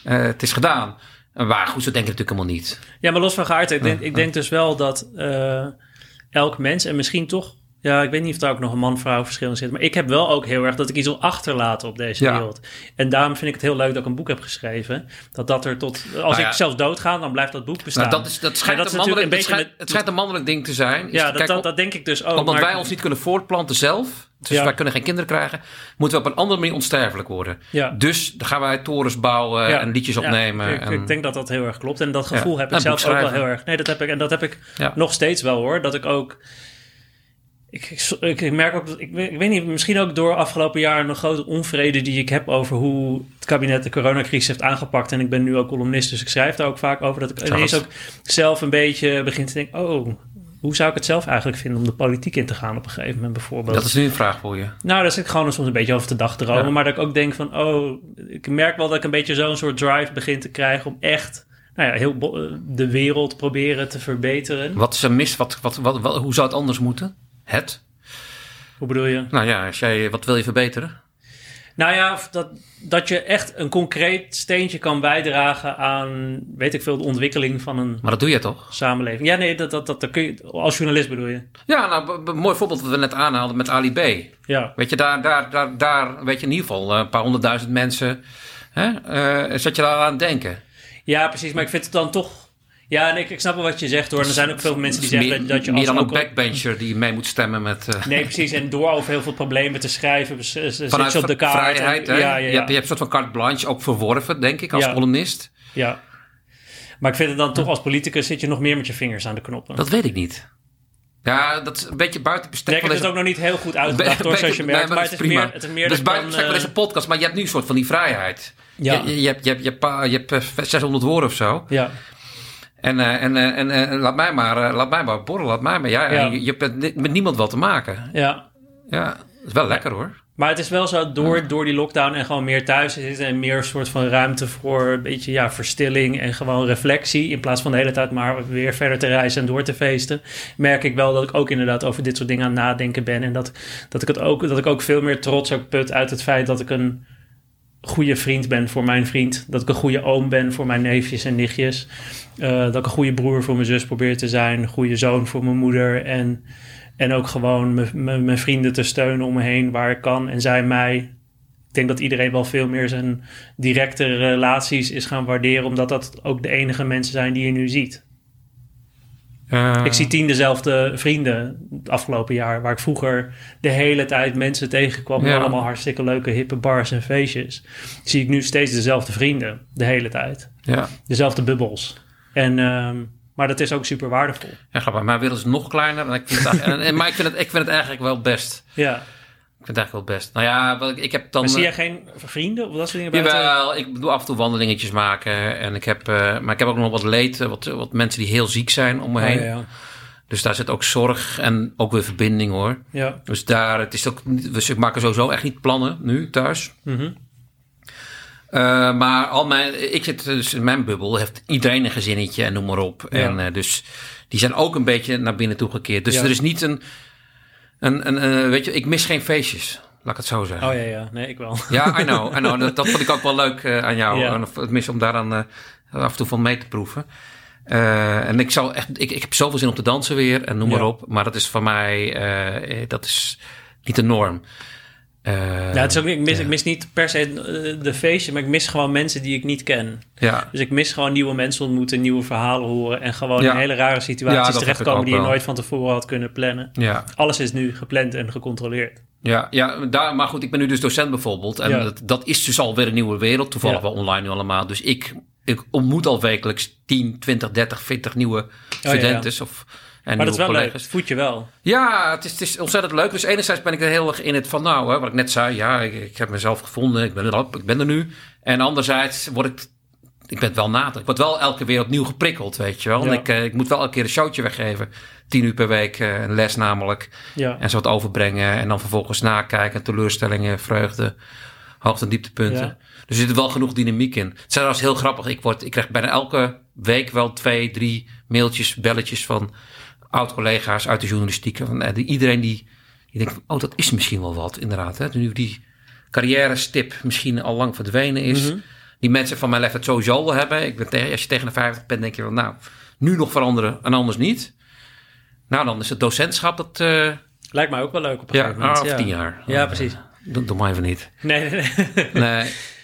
het is gedaan. En waar, goed, zo denk ik natuurlijk helemaal niet. Ja, maar los van geaardheid, ik denk, ik denk dus wel dat elk mens en misschien toch... Ja, ik weet niet of daar ook nog een man-vrouw verschil in zit. Maar ik heb wel ook heel erg dat ik iets wil achterlaten op deze Ja. wereld. En daarom vind ik het heel leuk dat ik een boek heb geschreven. Dat dat er tot... Als ja. ik zelfs doodga, dan blijft dat boek bestaan. Nou, dat, is, dat, schijnt dat een mannelijk, een het, beetje schijnt, het schijnt een mannelijk ding te zijn. Ja, dat, dat, dat denk ik dus ook. omdat maar- wij ons niet kunnen voortplanten zelf, dus Ja. wij kunnen geen kinderen krijgen, moeten we op een andere manier onsterfelijk worden. Ja. Dus dan gaan wij torens bouwen Ja, en liedjes opnemen. ik, en, ik denk dat dat heel erg klopt. En dat gevoel heb ik zelf ook wel heel erg. Nee, dat heb ik. En dat heb ik nog steeds wel hoor. Dat ik ook. Ik, ik, ik merk ook, dat- ik, weet- ik weet niet, misschien ook door afgelopen jaar een grote onvrede die ik heb over hoe het kabinet de coronacrisis heeft aangepakt. En ik ben nu ook columnist, dus ik schrijf daar ook vaak over. Dat ik ineens ook zelf een beetje begin te denken: oh, hoe zou ik het zelf eigenlijk vinden om de politiek in te gaan op een gegeven moment bijvoorbeeld? dat is nu een vraag voor je. Nou, daar zit ik gewoon soms een beetje over te dagdromen. Ja. Maar dat ik ook denk van, oh, ik merk wel dat ik een beetje zo'n soort drive begin te krijgen om echt, nou ja, heel de wereld proberen te verbeteren. Wat is er mis? Wat, wat, wat, wat- hoe zou het anders moeten? Het? Hoe bedoel je? Nou ja, als jij, wat wil je verbeteren? Nou ja, dat, dat je echt een concreet steentje kan bijdragen aan, weet ik veel, de ontwikkeling van een Maar dat doe je toch? samenleving. Ja, nee, dat, dat, dat, dat kun je, als journalist bedoel je. Ja, nou, mooi voorbeeld wat we net aanhaalden met Ali B. Ja, Weet je, daar, daar, daar, daar weet je in ieder geval eh, een paar honderdduizend mensen. Hè, eh, zat je daar aan het denken? ja precies. Maar ik vind het dan toch... Ja, nee, ik, ik snap wel wat je zegt hoor. En er zijn ook veel mensen die Dus zeggen meer, dat, je meer als dan een backbencher die mee moet stemmen met. eh, Nee, precies. En door over heel veel problemen te schrijven, z- zit vanuit je op de kaart. vrijheid. En- Hè? ja, ja, Je, hebt, je hebt een soort van carte blanche ook verworven, denk ik, als columnist. ja. Maar ik vind het dan toch als politicus zit je nog meer met je vingers aan de knoppen. Dat weet ik niet. Ja, dat is een beetje buiten bestek ik heb het ook nog niet heel goed uitgedacht hoor, zoals je nee, merkt. maar het is prima. meer, het is meer dus buiten dan, bestek van eh, deze podcast, maar je hebt nu een soort van die vrijheid. Ja. Je, je, je hebt, je, hebt, je, hebt, je hebt eh, 600 woorden of zo. Ja, En, eh, en, eh, en, eh, laat, mij maar, laat mij maar borrelen, laat mij maar. Ja, Ja. Je, je hebt met, niemand wat te maken. ja. Ja, is wel lekker hoor. Maar het is wel zo, door, door die lockdown en gewoon meer thuis te zitten... en meer een soort van ruimte voor een beetje ja, verstilling en gewoon reflectie... in plaats van de hele tijd maar weer verder te reizen en door te feesten... merk ik wel dat ik ook inderdaad over dit soort dingen aan het nadenken ben... en dat, dat, ik, het ook, dat ik ook veel meer trots ook put uit het feit dat ik een goede vriend ben voor mijn vriend. Dat ik een goede oom ben voor mijn neefjes en nichtjes. Eh, dat ik een goede broer voor mijn zus probeer te zijn. Een goede zoon voor mijn moeder. En, en ook gewoon mijn- vrienden te steunen om me heen waar ik kan. En zij mij. Ik denk dat iedereen wel veel meer zijn directe relaties is gaan waarderen. Omdat dat ook de enige mensen zijn die je nu ziet. Eh, Ik zie tien dezelfde vrienden het afgelopen jaar. Waar ik vroeger de hele tijd mensen tegenkwam. met Ja. Allemaal hartstikke leuke hippe bars en feestjes. Zie ik nu steeds dezelfde vrienden. De hele tijd. Ja, Dezelfde bubbels. En, ehm, maar dat is ook super waardevol. ja grappig. Mijn wereld is nog kleiner. En ik vind het, en, en- maar ik vind, het, ik vind het eigenlijk wel best. Ja. Ik vind het eigenlijk wel best. Nou ja, wat ik, ik heb dan... Maar zie eh, jij geen vrienden of dat soort dingen? Jawel, ik doe af en toe wandelingetjes maken. En ik heb, eh, maar ik heb ook nog wat leed. eh, Wat, wat mensen die heel ziek zijn om me Oh, heen. ja, ja. Dus daar zit ook zorg en ook weer verbinding hoor. ja. Dus daar, het is ook, niet- we maken sowieso echt niet plannen nu thuis. Mhm. Eh, maar al mijn, ik zit dus in mijn bubbel, heeft iedereen een gezinnetje en noem maar op. Ja. En dus die zijn ook een beetje naar binnen toe gekeerd. Dus Ja. er is niet een, een, een, eh, weet je, ik mis geen feestjes. Laat ik het zo zeggen. Oh ja, ja. Nee, ik wel. Ja, I know, I know. Dat, dat vond ik ook wel leuk eh, aan jou. Ja. En Tenminste, om daar dan eh, af en toe van mee te proeven. En ik, zou echt, ik, ik heb zoveel zin om te dansen weer en noem Ja. maar op. Maar dat is voor mij, dat is niet de norm. Eh, Ja, het is ook, ik, mis, ja. ik mis niet per se eh, de feestje, maar ik mis gewoon mensen die ik niet ken. ja. Dus ik mis gewoon nieuwe mensen ontmoeten, nieuwe verhalen horen en gewoon Ja. in hele rare Ja, situaties terechtkomen die je nooit van tevoren had kunnen plannen. Ja, Alles is nu gepland en gecontroleerd. ja, ja daar, maar goed, ik ben nu dus docent bijvoorbeeld. En Ja. dat, dat is dus alweer een nieuwe wereld. Toevallig Ja. wel online nu allemaal. Dus ik, ik ontmoet al wekelijks 10, 20, 30, 40 nieuwe Oh, ja, studenten. Of, en Maar dat is wel leuk. collega's. Het voedt je wel. Ja, het is, het is ontzettend leuk. Dus enerzijds ben ik er heel erg in het van, nou, hè, wat ik net zei. Ja, ik, ik heb mezelf gevonden. Ik ben er, ik ben er nu. En anderzijds word ik ik ben wel na. Ik word wel elke keer weer opnieuw geprikkeld, weet je wel. Ja. Ik, eh, ik moet wel elke keer een showtje weggeven. Tien uur per week, eh, een les namelijk. Ja. En zo wat overbrengen. En dan vervolgens nakijken. Teleurstellingen, vreugde, hoogte- en dieptepunten. Ja. Dus er zit wel genoeg dynamiek in. Het is trouwens heel grappig. Ik, word, ik krijg bijna elke week wel twee, drie mailtjes, belletjes van oud-collega's uit de journalistiek. Van, eh, iedereen die, die denkt, van, oh, dat is misschien wel wat, inderdaad. Hè? Nu die carrière-stip misschien al lang verdwenen is. Mhm. Die mensen van mijn leeftijd sowieso al hebben. Ik ben tegen, als je tegen de 50 bent, denk je van, nou, nu nog veranderen en anders niet. Nou, dan is het docentschap dat... eh, Lijkt mij ook wel leuk op een ja, gegeven moment. ah, of ja. tien jaar. Ja, precies. Doe, doe maar even niet. Nee, nee, nee. Nee.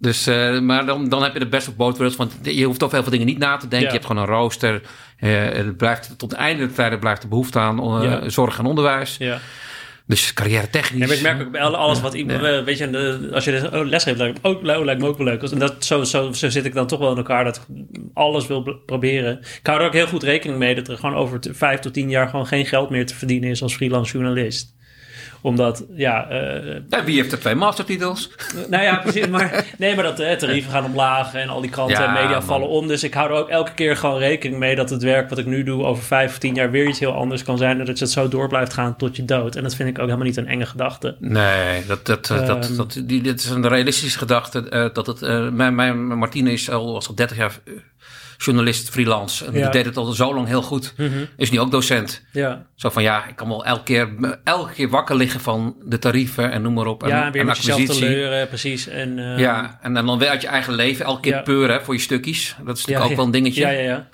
Dus, eh, maar dan, dan heb je de best of both worlds. Want je hoeft over heel veel dingen niet na te denken. Ja. Je hebt gewoon een rooster. Eh, het blijft, tot het einde der tijden blijft de behoefte aan eh, Ja. zorg en onderwijs. Ja. Dus carrière technisch. Ja, ik merk ook bij alles wat iemand, Ja. weet je, de, als je de, oh, les geeft, lijkt me ook, lijkt me ook wel leuk. En dat, zo, zo, zo zit ik dan toch wel in elkaar dat ik alles wil proberen. Ik hou er ook heel goed rekening mee dat er gewoon over vijf tot tien jaar gewoon geen geld meer te verdienen is als freelance journalist. Omdat, ja, eh, Ja, wie heeft er twee mastertitels? nou ja, precies. Maar, nee, maar dat de tarieven gaan omlaag en al die kranten Ja, en media man. vallen om. Dus ik hou er ook elke keer gewoon rekening mee dat het werk wat ik nu doe over vijf of tien jaar weer iets heel anders kan zijn. En dat je het zo door blijft gaan tot je dood. En dat vind ik ook helemaal niet een enge gedachte. Nee, dat, dat, eh, dat, Ehm. dat, die, dit is een realistische gedachte. eh, dat het, mijn, mijn, Martine is al, was al 30 jaar journalist, freelance. En Ja. die deed het al zo lang heel goed. Is nu ook docent. Ja, Zo van ja, ik kan wel elke keer, elke keer wakker liggen van de tarieven en noem maar op. En, ja weer en acquisitie. leuren, precies. En, eh, Ja, en dan weer uit je eigen leven elke keer Ja. peuren voor je stukjes. Dat is natuurlijk ook wel een dingetje. Ja, ja, ja.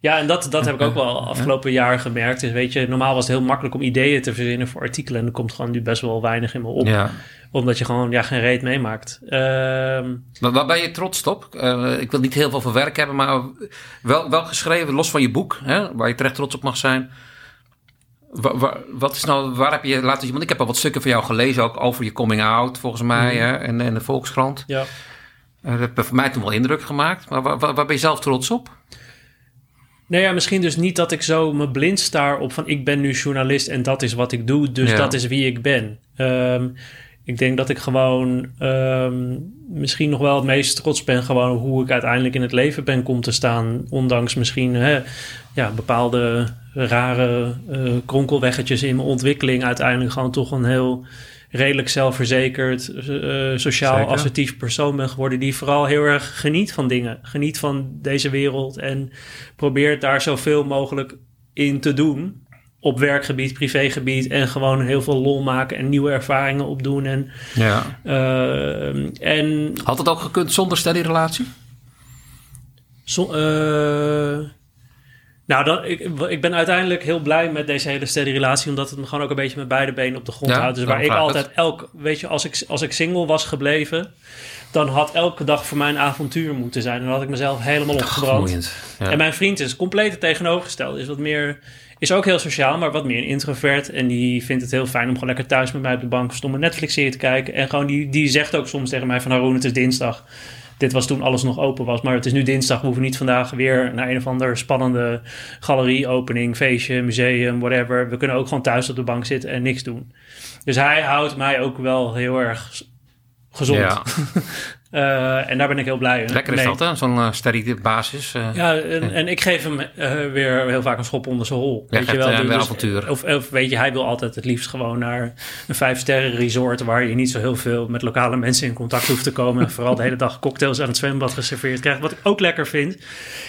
Ja, en dat, dat heb ik ook wel afgelopen jaar gemerkt. Dus weet je, normaal was het heel makkelijk om ideeën te verzinnen voor artikelen. En er komt gewoon nu best wel weinig in me op. Ja. Omdat je gewoon ja, geen reet meemaakt. Ehm, Maar waar ben je trots op? Eh, ik wil niet heel veel van werk hebben, maar wel, wel geschreven, los van je boek, hè, waar je terecht trots op mag zijn. Wa- wa- wat is nou, waar heb je laten zien? Want ik heb al wat stukken van jou gelezen, ook over je coming out, volgens mij, hè, en, en de Volkskrant. ja. Eh, dat heeft voor mij toen wel indruk gemaakt. Maar waar, waar, waar ben je zelf trots op? Nou ja, misschien dus niet dat ik zo me blind staar op van ik ben nu journalist en dat is wat ik doe, dus Ja. dat is wie ik ben. Ehm, ik denk dat ik gewoon ehm, misschien nog wel het meest trots ben gewoon hoe ik uiteindelijk in het leven ben komen te staan, ondanks misschien hè, ja, bepaalde rare eh, kronkelweggetjes in mijn ontwikkeling, uiteindelijk gewoon toch een heel redelijk zelfverzekerd, eh, sociaal Zeker. assertief persoon ben geworden die vooral heel erg geniet van dingen, geniet van deze wereld en probeert daar zoveel mogelijk in te doen. Op werkgebied, privégebied en gewoon heel veel lol maken en nieuwe ervaringen opdoen. En, Ja. eh, en Had het ook gekund zonder steady relatie? zo, eh, nou, dat, ik, ik ben uiteindelijk heel blij met deze hele steady relatie, omdat het me gewoon ook een beetje met beide benen op de grond Ja, houdt. Dus waar ik altijd elk, weet je, als ik, als ik single was gebleven, dan had elke dag voor mij een avontuur moeten zijn. En dan had ik mezelf helemaal opgebrand. Ja. En mijn vriend is compleet het tegenovergestelde. Is wat meer, is ook heel sociaal, maar wat meer een introvert. En die vindt het heel fijn om gewoon lekker thuis met mij op de bank stomme Netflix-serie te kijken. En gewoon die, die zegt ook soms tegen mij van Haroon, het is dinsdag. Dit was toen alles nog open was, maar het is nu dinsdag. We hoeven niet vandaag weer naar een of ander spannende galerieopening, feestje, museum, whatever. We kunnen ook gewoon thuis op de bank zitten en niks doen. Dus hij houdt mij ook wel heel erg gezond. Ja. Eh, en daar ben ik heel blij Lekker is mee. dat, hè? Zo'n eh, steady basis. eh. Ja, en, en ik geef hem weer heel vaak een schop onder zijn hol. Weet je wel, dus- avontuur. Of, of weet je, hij wil altijd het liefst gewoon naar een vijf-sterren resort... waar je niet zo heel veel met lokale mensen in contact hoeft te komen. En vooral de hele dag cocktails aan het zwembad geserveerd krijgt. Wat ik ook lekker vind.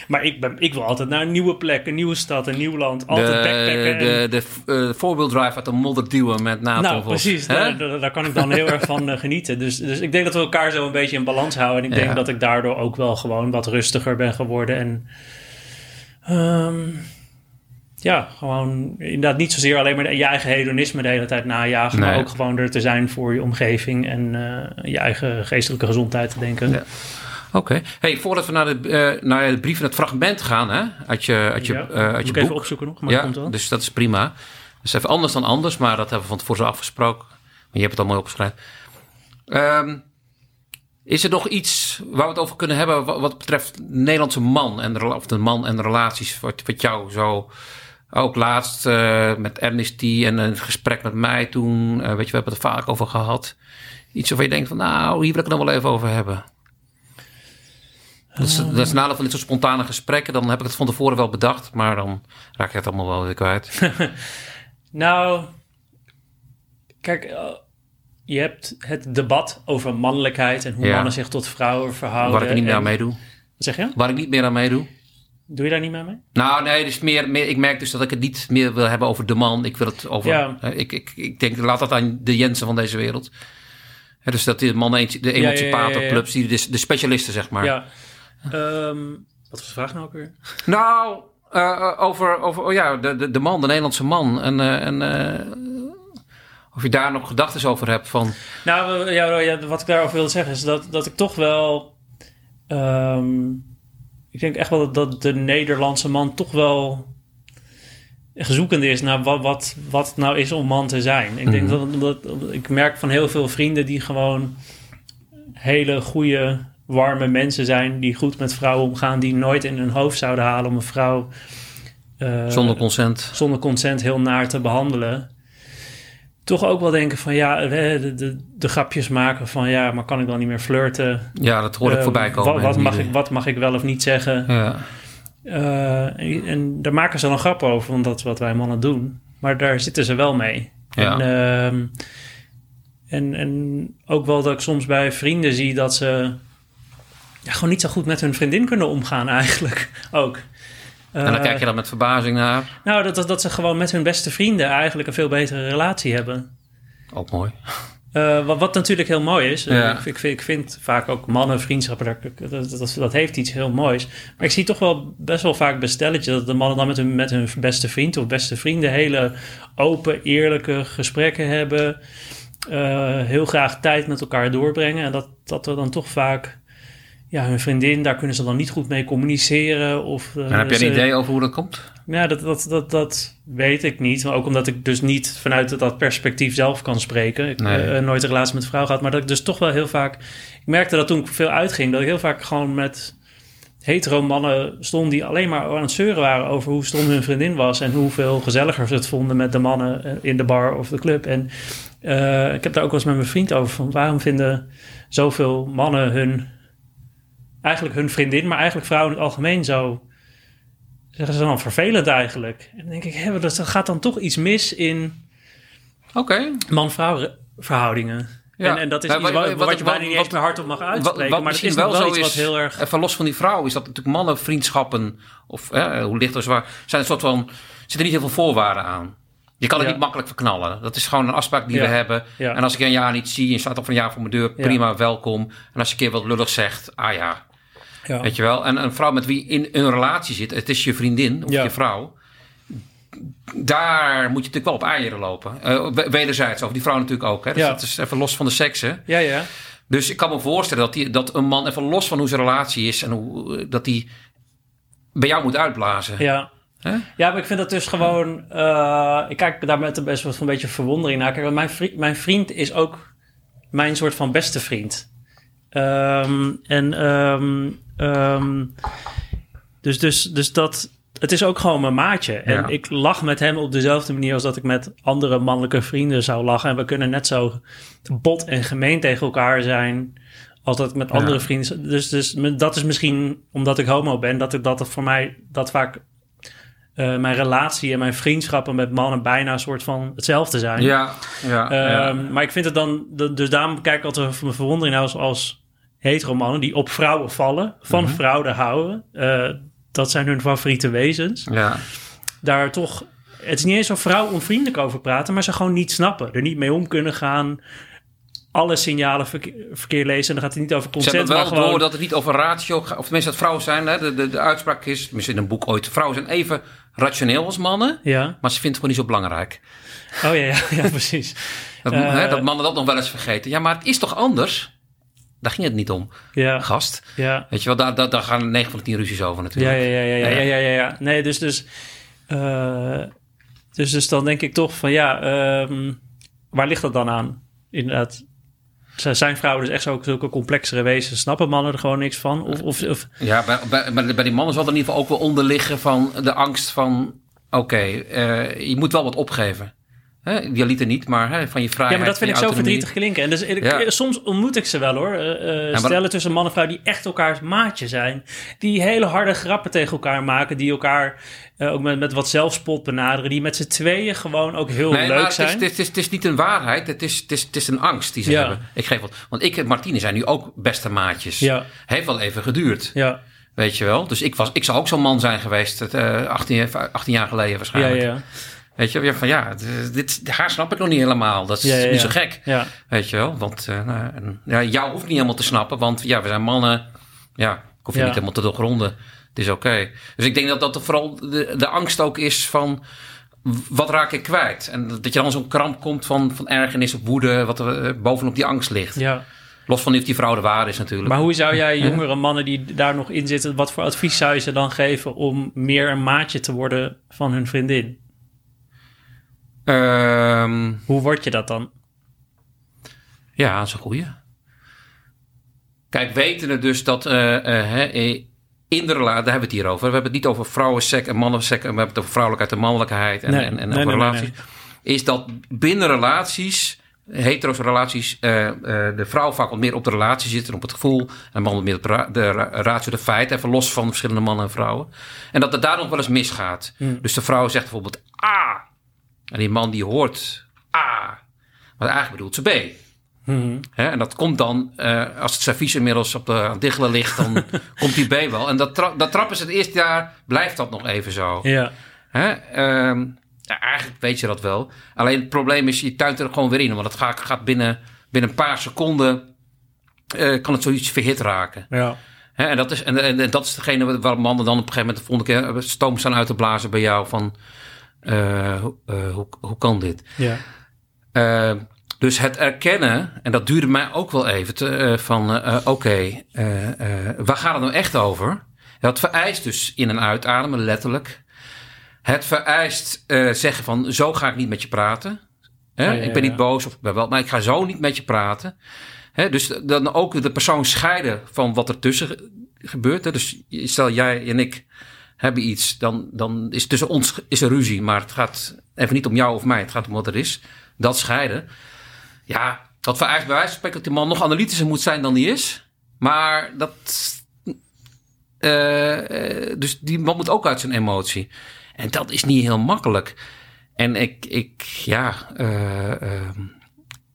Maar ik, ben, ik wil altijd naar een nieuwe plek, een nieuwe stad, een nieuw land. Altijd backpacken. de, de, de eh, four-wheel drive uit de modder duwen met Nathan nou, precies. Daar, daar, daar kan ik dan heel erg van genieten. Dus, dus ik denk dat we elkaar zo een beetje in balans houden. En ik denk Ja. dat ik daardoor ook wel gewoon wat rustiger ben geworden. En ehm, ja, gewoon inderdaad niet zozeer alleen maar je eigen hedonisme de hele tijd najagen. Maar ook gewoon er te zijn voor je omgeving en eh, je eigen geestelijke gezondheid te denken. Ja. Oké. Hey, voordat we naar de, eh, naar de brief en het fragment gaan, hè? Uit je, uit je, Ja, eh, uit Moet je boek. even opzoeken nog, maar ja, komt wel. dus dat is prima. Dat is even anders dan anders, maar dat hebben we van tevoren zo afgesproken. Maar je hebt het al mooi opgeschreven. Ehm, is er nog iets waar we het over kunnen hebben wat, wat betreft de Nederlandse man en of de man en de relaties? Wat, wat jou zo ook laatst eh, met Amnesty en een gesprek met mij toen, eh, weet je, we hebben het er vaak over gehad. Iets waarvan je denkt van, nou, hier wil ik het nog wel even over hebben. Dat is, dat is nadeel van dit soort spontane gesprekken. Dan heb ik het van tevoren wel bedacht, maar dan raak je het allemaal wel weer kwijt. Nou, kijk, eh, je hebt het debat over mannelijkheid en hoe Ja. mannen zich tot vrouwen verhouden. Waar ik niet meer en- aan meedoe. Wat zeg je? Waar ik niet meer aan meedoe. Doe je daar niet meer mee? Nou, nee, dus meer, meer, ik merk dus dat ik het niet meer wil hebben over de man. Ik wil het over. Ja. ik, ik, ik denk, laat dat aan de Jensen van deze wereld. Dus dat die mannen, de emancipatorclubs, die de, de specialisten, zeg maar. Ja. Ehm, wat was de vraag nou ook weer? Nou, eh, over, over oh ja, de, de, de man, de Nederlandse man. En, eh, en eh, of je daar nog gedachten over hebt van. Nou, ja, wat ik daarover wilde zeggen is dat, dat ik toch wel... ehm, ik denk echt wel dat, dat de Nederlandse man toch wel zoekende is naar wat, wat, wat het nou is om man te zijn. Ik, denk dat, dat, ik merk van heel veel vrienden die gewoon hele goede, warme mensen zijn... die goed met vrouwen omgaan, die nooit in hun hoofd zouden halen om een vrouw... eh, Zonder consent. zonder consent heel naar te behandelen. Toch ook wel denken van ja, eh, de, de, de grapjes maken van ja, maar kan ik dan niet meer flirten? Ja, dat hoor ik Eh, voorbij komen. Wat, mag ik, wat mag ik wel of niet zeggen? Ja. Eh, en, en daar maken ze dan grap over, want dat is wat wij mannen doen. Maar daar zitten ze wel mee. Ja. En, ehm, en, en ook wel dat ik soms bij vrienden zie dat ze ja, gewoon niet zo goed met hun vriendin kunnen omgaan eigenlijk ook. En dan kijk je dan met verbazing naar. nou, dat, dat, dat ze gewoon met hun beste vrienden eigenlijk een veel betere relatie hebben. Ook mooi. Eh, wat, wat natuurlijk heel mooi is. Eh. Ik, ik, vind, ik vind vaak ook mannenvriendschappen, daar- dat, dat, dat heeft iets heel moois. Maar ik zie toch wel best wel vaak bestelletjes dat de mannen dan met hun, met hun beste vriend of beste vrienden hele open, eerlijke gesprekken hebben. Eh, heel graag tijd met elkaar doorbrengen. En dat, dat er dan toch vaak, ja, hun vriendin, daar kunnen ze dan niet goed mee communiceren. Of, eh, En heb je een idee over hoe dat komt? ja, dat, dat, dat, dat weet ik niet. Maar ook omdat ik dus niet vanuit dat perspectief zelf kan spreken. Ik Nee. heb nooit een relatie met een vrouw gehad. Maar dat ik dus toch wel heel vaak... Ik merkte dat toen ik veel uitging... dat ik heel vaak gewoon met hetero mannen stond... die alleen maar aan het zeuren waren over hoe stom hun vriendin was... en hoeveel gezelliger ze het vonden met de mannen eh, in de bar of de club. En eh, ik heb daar ook wel eens met mijn vriend over... van waarom vinden zoveel mannen hun... eigenlijk hun vriendin... maar eigenlijk vrouwen in het algemeen zo zeggen ze dan vervelend eigenlijk. En dan denk ik, hè, dat gaat dan toch iets mis in Oké. man-vrouw verhoudingen. Ja. En, en dat is Ja, iets wat- wat, wat- wat je bijna niet eens meer hardop mag uitspreken. wat maar dat misschien is wel wel zo iets is, wat heel erg... even los van die vrouw, is dat natuurlijk mannen, vriendschappen, of hè, hoe licht of zwaar, zijn een soort van, zitten niet heel veel voorwaarden aan. Je kan het Ja. niet makkelijk verknallen. Dat is gewoon een afspraak die we hebben. En als ik een jaar niet zie, je staat op een jaar voor mijn deur, prima, welkom. En als je een keer wat lullig zegt, ah ja, Ja. weet je wel. En een vrouw met wie in een relatie zit, het is je vriendin of Ja. je vrouw. Daar moet je natuurlijk wel op eieren lopen. Eh, we- wederzijds, over die vrouw natuurlijk ook. Hè? Dus Ja. dat is even los van de seksen. ja, ja. Dus ik kan me voorstellen dat, die, dat een man even los van hoe zijn relatie is en hoe eh, dat die bij jou moet uitblazen. Ja. Ja, maar ik vind dat dus gewoon... eh, ik kijk daar met best wel een beetje verwondering naar. Kijk, want mijn vriend, mijn vriend is ook mijn soort van beste vriend. Ehm, en ehm, ehm, dus, dus, dus dat... Het is ook gewoon mijn maatje. En Ja. ik lach met hem op dezelfde manier als dat ik met andere mannelijke vrienden zou lachen. En we kunnen net zo bot en gemeen tegen elkaar zijn als dat ik met andere Ja. vrienden... Dus, dus dat is misschien omdat ik homo ben, dat ik dat voor mij dat vaak eh, mijn relatie en mijn vriendschappen met mannen bijna een soort van hetzelfde zijn. Ja, ja, ja. Ehm, Maar ik vind het dan, dus daarom kijk ik altijd mijn verwondering als, als hetero mannen die op vrouwen vallen, van Mhm. vrouwen houden. Eh, dat zijn hun favoriete wezens. ja. Daar toch, het is niet eens zo vrouw onvriendelijk over praten, maar ze gewoon niet snappen, er niet mee om kunnen gaan. Alle signalen verkeer, verkeer lezen. En dan gaat het niet over Ze consent, hebben wel maar gewoon... dat het niet over ratio gaat. Of tenminste dat vrouwen zijn. Hè, de, de, de uitspraak is, tenminste in een boek ooit. Vrouwen zijn even rationeel als mannen. Ja, Maar ze vinden het gewoon niet zo belangrijk. oh ja, ja, ja precies. Dat, Eh. hè, dat mannen dat nog wel eens vergeten. Ja, maar het is toch anders? Daar ging het niet om, Ja, gast. ja. Weet je wel, daar, daar, daar gaan 9 van de 10 ruzies over natuurlijk. ja, ja, ja, ja, Ja. ja, ja, ja. Nee, dus, dus, eh, dus, dus dan denk ik toch van ja, ehm, waar ligt dat dan aan? Inderdaad, zijn vrouwen dus echt zo, zulke complexere wezens? Snappen mannen er gewoon niks van? Of, of, of Ja, bij, bij, bij, die mannen zal er in ieder geval ook wel onder liggen van de angst van... Oké, eh, je moet wel wat opgeven. Hè, Idealiter niet, maar hè, van je vrijheid. Ja, maar dat vind ik zo verdrietig klinken. En dus, Ja. soms ontmoet ik ze wel hoor. Eh, eh, stellen tussen man en vrouw die echt elkaars maatje zijn. Die hele harde grappen tegen elkaar maken. Die elkaar eh, ook met, met wat zelfspot benaderen. Die met z'n tweeën gewoon ook heel Nee, leuk zijn. het, is, het, is, het is niet een waarheid, het is, het is, het is een angst die ze Ja. hebben. Ik geef wat, want ik en Martine zijn nu ook beste maatjes. Ja. Heeft wel even geduurd, Ja, weet je wel. Dus ik, was, ik zou ook zo'n man zijn geweest, eh 18, jaar- 18 jaar geleden ja, waarschijnlijk. ja. Weet je, van ja, dit, dit- haar snap ik nog niet helemaal. Dat is Ja, ja, niet zo gek, weet je wel. Want eh, nou, ja, jou hoeft niet helemaal te snappen, want ja, we zijn mannen. Ja, ik hoef je niet helemaal te doorgronden. Het is oké. Dus ik denk dat dat vooral de, de angst ook is van wat raak ik kwijt? En dat je dan zo'n kramp komt van, van ergernis of woede, wat er eh, bovenop die angst ligt. ja. Los van of die vrouw de waar is natuurlijk. Maar hoe zou jij jongere mannen die daar nog in zitten... wat voor advies zou je ze dan geven... om meer een maatje te worden van hun vriendin? Ehm, Hoe word je dat dan? ja, dat is een goeie. Kijk, weten we dus dat eh, eh, eh, in de relatie, daar hebben we het hier over. We hebben het niet over vrouwensek en mannensek. En we hebben het over vrouwelijkheid en mannelijkheid en, Nee, en, en nee, over nee, nee, relaties. Is dat binnen relaties, hetero's relaties, de vrouw vaak wat meer op de relatie zit en op het gevoel. En man wat meer op de, ra- de ra- ratio, de feiten. Even los van verschillende mannen en vrouwen. En dat het daar nog wel eens misgaat. Hmm. Dus de vrouw zegt bijvoorbeeld A. En die man die hoort A. Maar eigenlijk bedoelt ze B. Mhm. En dat komt dan, eh, als het servies inmiddels op de, aan diggelen ligt, dan komt die B wel. En dat, tra dat trappen ze het eerste jaar, blijft dat nog even zo. Ja? Ehm, ja, eigenlijk weet je dat wel. Alleen het probleem is, je tuint er gewoon weer in. Want het gaat, gaat binnen, binnen een paar seconden, eh, kan het zoiets verhit raken. ja. En, dat is, en, en, en dat is degene waar mannen dan op een gegeven moment de volgende keer stoom staan uit te blazen bij jou van, eh, hoe- eh, hoe, hoe kan dit? ja. Eh, dus het erkennen, en dat duurde mij ook wel even, te, eh, van eh, eh, oké, eh, eh, waar gaat het nou echt over? Dat vereist dus in- en uitademen, letterlijk. Het vereist eh, zeggen van, zo ga ik niet met je praten. Hè? Ja, ik ben ja. niet boos, of ik ben wel, maar ik ga zo niet met je praten. Hè? Dus dan ook de persoon scheiden van wat er tussen ge- gebeurt. Hè? Dus stel jij en ik hebben iets, dan, dan is tussen ons is er ruzie. Maar het gaat even niet om jou of mij, het gaat om wat er is. Dat scheiden. Ja, dat vereist bij wijze van spreken dat die man nog analytischer moet zijn dan die is. Maar dat. eh, eh, dus die man moet ook uit zijn emotie. En dat is niet heel makkelijk. En ik, ik ja. eh,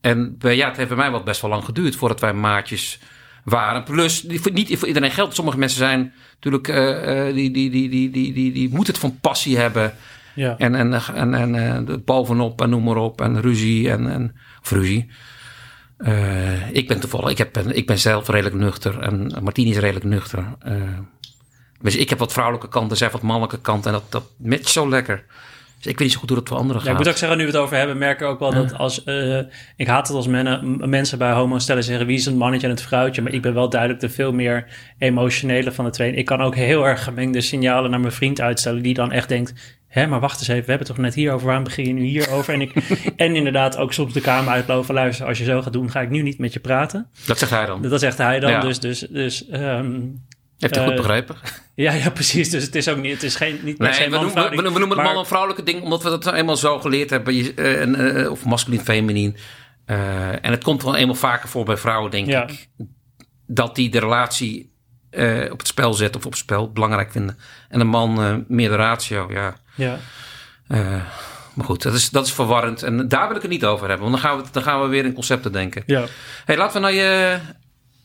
en ja, het heeft bij mij wel best wel lang geduurd voordat wij maatjes waren. Plus, niet voor iedereen geldt. Sommige mensen zijn natuurlijk, eh, eh, die, die, die, die, die, die, die moeten het van passie hebben. ja. En, en, en, en, eh, de bovenop en noem maar op. En ruzie en, en of ruzie. Eh, ik ben toevallig, ik, heb, ik ben zelf redelijk nuchter. En Martien is redelijk nuchter. Eh, dus ik heb wat vrouwelijke kanten, zij wat mannelijke kanten. En dat, dat matcht zo lekker. Dus ik weet niet zo goed hoe dat voor anderen Ja, ik gaat. moet ook zeggen, nu we het over hebben, merk ik ook wel dat als... eh, ik haat het als mennen, m- mensen bij homo stellen zeggen... wie is het mannetje en het vrouwtje? Maar ik ben wel duidelijk de veel meer emotionele van de twee. En ik kan ook heel erg gemengde signalen naar mijn vriend uitstellen... die dan echt denkt... Hé, maar wacht eens even, we hebben het toch net hierover, waarom begin je nu hierover? En, ik, en inderdaad ook soms de kamer uitlopen, luister, als je zo gaat doen, ga ik nu niet met je praten. Dat zegt hij dan. Dat zegt hij dan, Ja. dus, dus, dus Heeft hij goed eh, begrepen? ja, ja, precies. Dus het is ook niet, het is geen, niet Nee, we noemen, we, noemen het man- en vrouwelijke ding, omdat we dat nou eenmaal zo geleerd hebben. Eh, eh, of masculin, feminien. En het komt wel eenmaal vaker voor bij vrouwen, denk ik. Dat die de relatie op het spel zetten of op het spel belangrijk vinden. En de man meer de ratio, ja. Ja. Maar goed, dat is, dat is verwarrend. En daar wil ik het niet over hebben. Want dan gaan we, dan gaan we weer in concepten denken. Ja. hey, laten we nou je...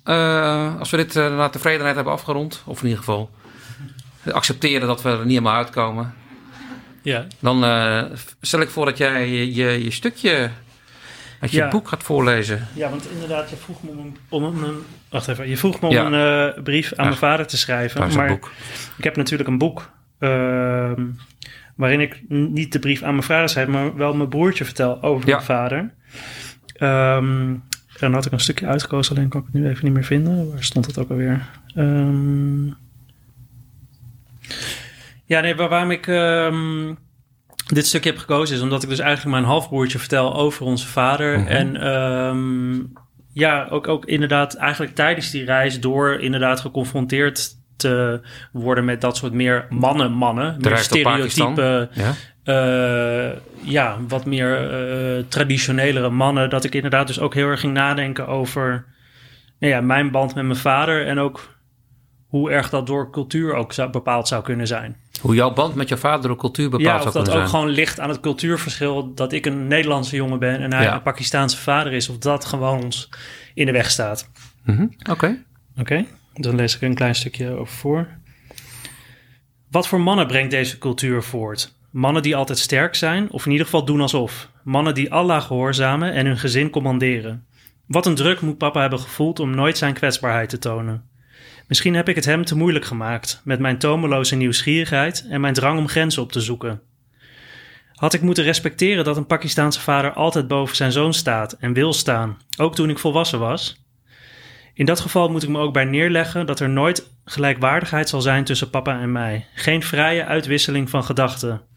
eh, als we dit uh, naar tevredenheid hebben afgerond. Of in ieder geval accepteren dat we er niet helemaal uitkomen. Ja. Dan uh, stel ik voor dat jij je, je, je stukje uit je Ja. boek gaat voorlezen. Ja, want inderdaad, je vroeg me om een, om een, wacht even, je vroeg me om Ja. een eh, brief aan mijn vader te schrijven. Maar boek. ik heb natuurlijk een boek ehm, waarin ik niet de brief aan mijn vader schrijf, maar wel mijn broertje vertel over mijn vader. Ehm, en had ik een stukje uitgekozen, alleen kan ik het nu even niet meer vinden. Waar stond het ook alweer? Ehm, ja, nee, waar- waarom ik ehm, dit stukje heb gekozen is omdat ik dus eigenlijk mijn halfbroertje vertel over onze vader. Mhm. En ehm, ja, ook, ook inderdaad eigenlijk tijdens die reis door inderdaad geconfronteerd te worden met dat soort meer mannen-mannen. Meer stereotype Ja? Eh, ja, wat meer uh, traditionelere mannen. Dat ik inderdaad dus ook heel erg ging nadenken over nou ja, mijn band met mijn vader. En ook hoe erg dat door cultuur ook zou, bepaald zou kunnen zijn. Hoe jouw band met je vader door cultuur bepaald ja, zou kunnen zijn? of dat ook gewoon ligt aan het cultuurverschil... dat ik een Nederlandse jongen ben en hij een Pakistaanse vader is. Of dat gewoon ons in de weg staat. Mhm, oké. Oké, dan lees ik een klein stukje over voor. Wat voor mannen brengt deze cultuur voort? Mannen die altijd sterk zijn, of in ieder geval doen alsof. Mannen die Allah gehoorzamen en hun gezin commanderen. Wat een druk moet papa hebben gevoeld om nooit zijn kwetsbaarheid te tonen. Misschien heb ik het hem te moeilijk gemaakt met mijn tomeloze nieuwsgierigheid en mijn drang om grenzen op te zoeken. Had ik moeten respecteren dat een Pakistaanse vader altijd boven zijn zoon staat en wil staan, ook toen ik volwassen was? In dat geval moet ik me ook bij neerleggen dat er nooit gelijkwaardigheid zal zijn tussen papa en mij. Geen vrije uitwisseling van gedachten.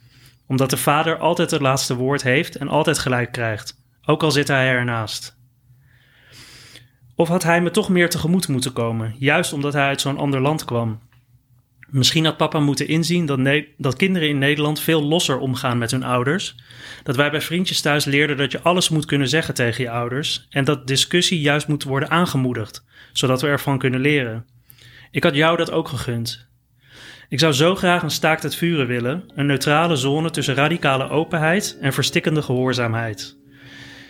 Omdat de vader altijd het laatste woord heeft en altijd gelijk krijgt, ook al zit hij ernaast. Of had hij me toch meer tegemoet moeten komen, juist omdat hij uit zo'n ander land kwam? Misschien had papa moeten inzien dat, dat, kinderen in Nederland veel losser omgaan met hun ouders. Dat wij bij vriendjes thuis leerden dat je alles moet kunnen zeggen tegen je ouders. En dat discussie juist moet worden aangemoedigd, zodat we ervan kunnen leren. Ik had jou dat ook gegund. Ik zou zo graag een staakt het vuren willen, een neutrale zone tussen radicale openheid en verstikkende gehoorzaamheid.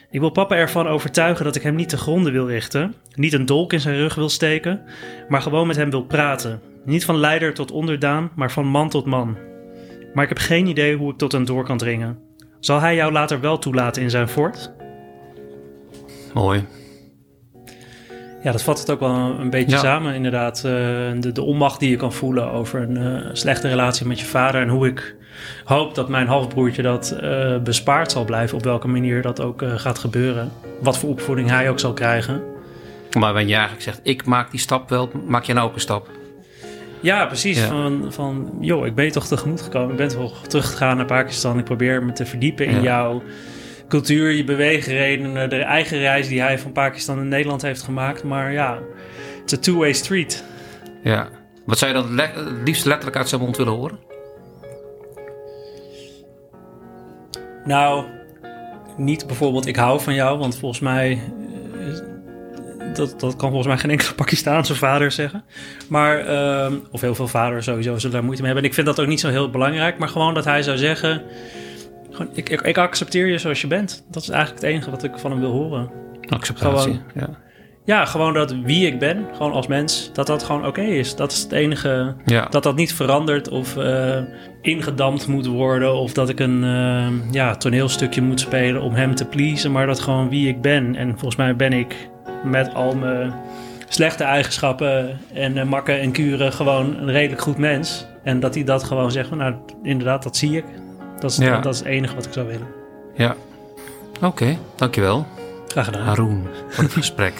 Ik wil papa ervan overtuigen dat ik hem niet te gronden wil richten, niet een dolk in zijn rug wil steken, maar gewoon met hem wil praten. Niet van leider tot onderdaan, maar van man tot man. Maar ik heb geen idee hoe ik tot hem door kan dringen. Zal hij jou later wel toelaten in zijn fort? Mooi. Ja, dat vat het ook wel een beetje samen, inderdaad. Uh, de, de onmacht die je kan voelen over een uh, slechte relatie met je vader. En hoe ik hoop dat mijn halfbroertje dat uh, bespaard zal blijven. Op welke manier dat ook gaat gebeuren. Wat voor opvoeding hij ook zal krijgen. Maar wanneer je eigenlijk zegt, ik maak die stap wel, maak je nou ook een stap? Ja, precies. Van, van, joh, ik ben je toch tegemoet gekomen. Ik ben toch teruggegaan naar Pakistan. Ik probeer me te verdiepen in jouw cultuur, je beweegredenen, de eigen reis die hij van Pakistan naar Nederland heeft gemaakt. Maar ja, it's a two-way street. Ja. Wat zou je dan le liefst letterlijk uit zijn mond willen horen? Nou, niet bijvoorbeeld ik hou van jou, want volgens mij dat, dat kan volgens mij geen enkele Pakistaanse vader zeggen. Maar, uh, of heel veel vaders sowieso zullen daar moeite mee hebben. En ik vind dat ook niet zo heel belangrijk. Maar gewoon dat hij zou zeggen... Ik, ik, ik accepteer je zoals je bent. Dat is eigenlijk het enige wat ik van hem wil horen. Acceptatie, gewoon, ja. Ja, gewoon dat wie ik ben, gewoon als mens, dat dat gewoon oké is. Dat is het enige. Ja. Dat dat niet verandert of uh, ingedampt moet worden. Of dat ik een uh, ja, toneelstukje moet spelen om hem te pleasen. Maar dat gewoon wie ik ben. En volgens mij ben ik met al mijn slechte eigenschappen en uh, makken en kuren gewoon een redelijk goed mens. En dat hij dat gewoon zegt, nou inderdaad, dat zie ik. Dat is, dat is het enige wat ik zou willen. Ja, oké, dankjewel. Graag gedaan. Haroon, voor het gesprek.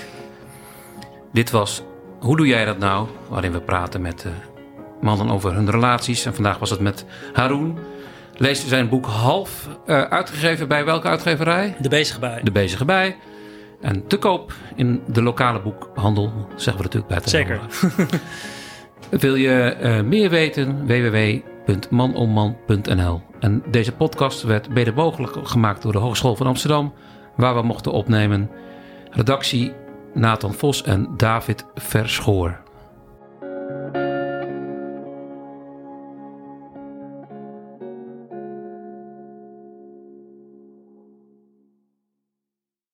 Dit was Hoe doe jij dat nou? Waarin we praten met uh, mannen over hun relaties. En vandaag was het met Haroon. Lees zijn boek Half, uh, uitgegeven bij welke uitgeverij? De Bezige Bij. De Bezige Bij. En te koop in de lokale boekhandel, zeggen we natuurlijk bij te Zeker. Wil je uh, meer weten? www.manomman.nl En deze podcast werd mede mogelijk gemaakt door de Hogeschool van Amsterdam, waar we mochten opnemen. Redactie Nathan Vos en David Verschoor.